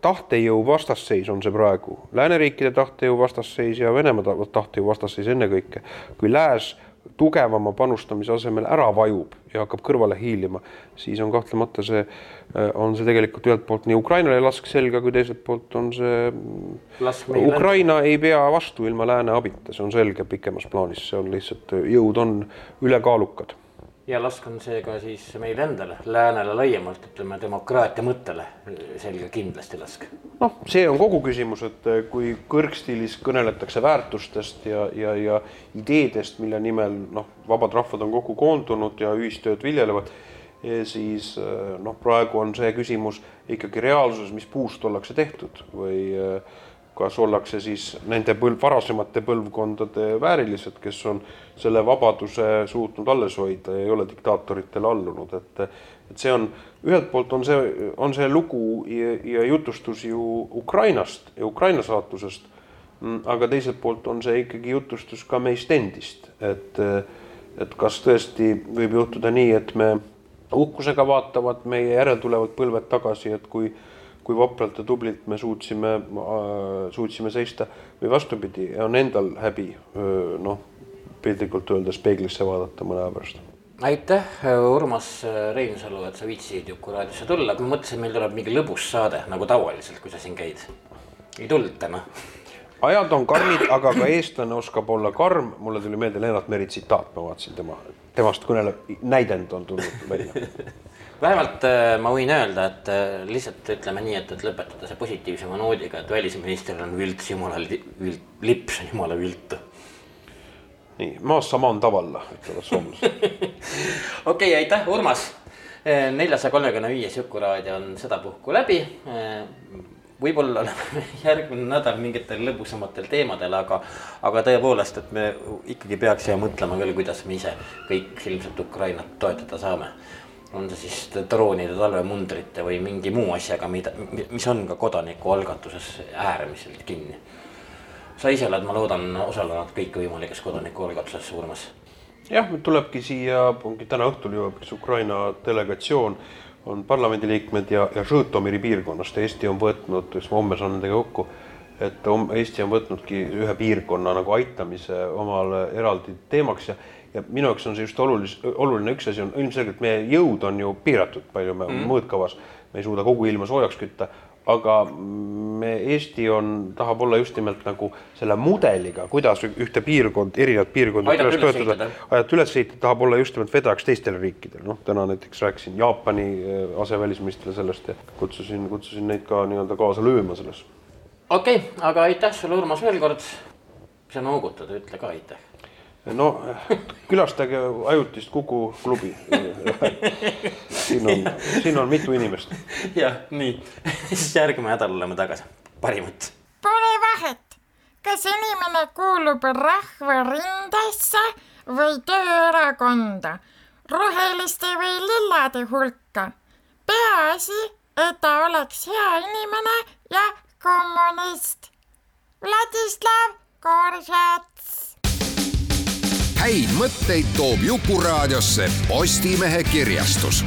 tahtejõu vastasseis on see praegu, lääneriikide tahtejõu vastasseis ja Venemaa ta- tahtejõu vastasseis ennekõike. kui lääs tugevama panustamise asemel ära vajub ja hakkab kõrvale hiilima, siis on kahtlemata see, on see tegelikult ühelt poolt nii Ukrainale lask selga, kui teiselt poolt on see on- Ukraina ei pea vastu ilma lääne abita, see on selge pikemas plaanis, see on lihtsalt, jõud on ülekaalukad ja lask on see ka siis meile endale, läänele laiemalt, ütleme demokraatia mõttele selge kindlasti lask. noh, see on kogu küsimus, et eh, kui kõrgstiilis kõneletakse väärtustest ja, ja, ja ideedest, mille nimel noh, vabad rahvad on kokku koondunud ja ühistööd viljelevad, siis eh, noh, praegu on see küsimus ikkagi reaalsuses, mis puust ollakse tehtud või eh, kas ollakse siis nende põlv, varasemate põlvkondade väärilised, kes on selle vabaduse suutnud alles hoida ja ei ole diktaatoritele allunud, et et see on, ühelt poolt on see, on see lugu ja, ja jutustus ju Ukrainast ja Ukraina saatusest, mm, aga teiselt poolt on see ikkagi jutustus ka meist endist, et et kas tõesti võib juhtuda nii, et me uhkusega vaatavad meie järeltulevad põlved tagasi, et kui kui vapralt ja tublilt me suutsime, suutsime seista. Või vastupidi, on endal häbi noh, piltlikult öeldes peeglisse vaadata mõne aja pärast. aitäh, Urmas Reinsalu, et sa viitsisid Juku raadiosse tulla, ma mõtlesin, meil tuleb mingi lõbus saade nagu tavaliselt, kui sa siin käid. ei tulnud täna. Ajad on karmid, aga ka eestlane oskab olla karm, mulle tuli meelde Lennart Meri tsitaat, ma vaatasin tema, temast kõnelev näidend on tulnud välja vähemalt äh, ma võin öelda, et äh, lihtsalt ütleme nii, et, et lõpetada see positiivsema noodiga, et välisministril on vilts jumala vilt, lips on jumala viltu. nii, maassa maan tavalla, ütlevad soomlased. okei, aitäh, Urmas. Äh, neljasaja kolmekümne viies Jukuraadio on sedapuhku läbi. võib-olla oleme järgmine nädal mingitel lõbusamatel teemadel, aga, aga tõepoolest, et me ikkagi peaksime mõtlema küll, kuidas me ise kõik ilmselt Ukrainat toetada saame on see siis droonide, talvemundrite või mingi muu asjaga, mida, mis on ka kodanikualgatuses äärmiselt kinni. sa ise oled, ma loodan, osalenud kõikvõimalikes kodanikualgatuses, Urmas? jah, tulebki siia, ongi täna õhtul jõuab siis Ukraina delegatsioon, on parlamendiliikmed ja, ja Žõtomiri piirkonnast, Eesti on võtnud, siis ma homme saan nendega kokku, et Eesti on võtnudki ühe piirkonna nagu aitamise omale eraldi teemaks ja ja minu jaoks on see just olulis-, oluline üks asi on ilmselgelt meie jõud on ju piiratud, palju me mm. mõõtkavas, me ei suuda kogu ilma soojaks kütta, aga me, Eesti on, tahab olla just nimelt nagu selle mudeliga, kuidas ühte piirkond, erinevat piirkonda üles toetada, aidata üles ehitada, tahab olla just nimelt vedajaks teistele riikidele, noh, täna näiteks rääkisin Jaapani äh, asevälisministrile sellest ja kutsusin, kutsusin neid ka nii-öelda kaasa lööma selles. okei okay,, aga aitäh sulle, Urmas, veel kord. sa noogutad, ütle ka aitäh no külastage ajutist Kuku klubi. siin on, siin on mitu inimest. jah, nii, siis järgmine nädal oleme tagasi, parimat. Pole vahet, kas inimene kuulub rahvarindesse või tööerakonda, roheliste või lillade hulka. peaasi, et ta oleks hea inimene ja kommunist. Vladislav Koržets häid mõtteid toob Jukuraadiosse Postimehe kirjastus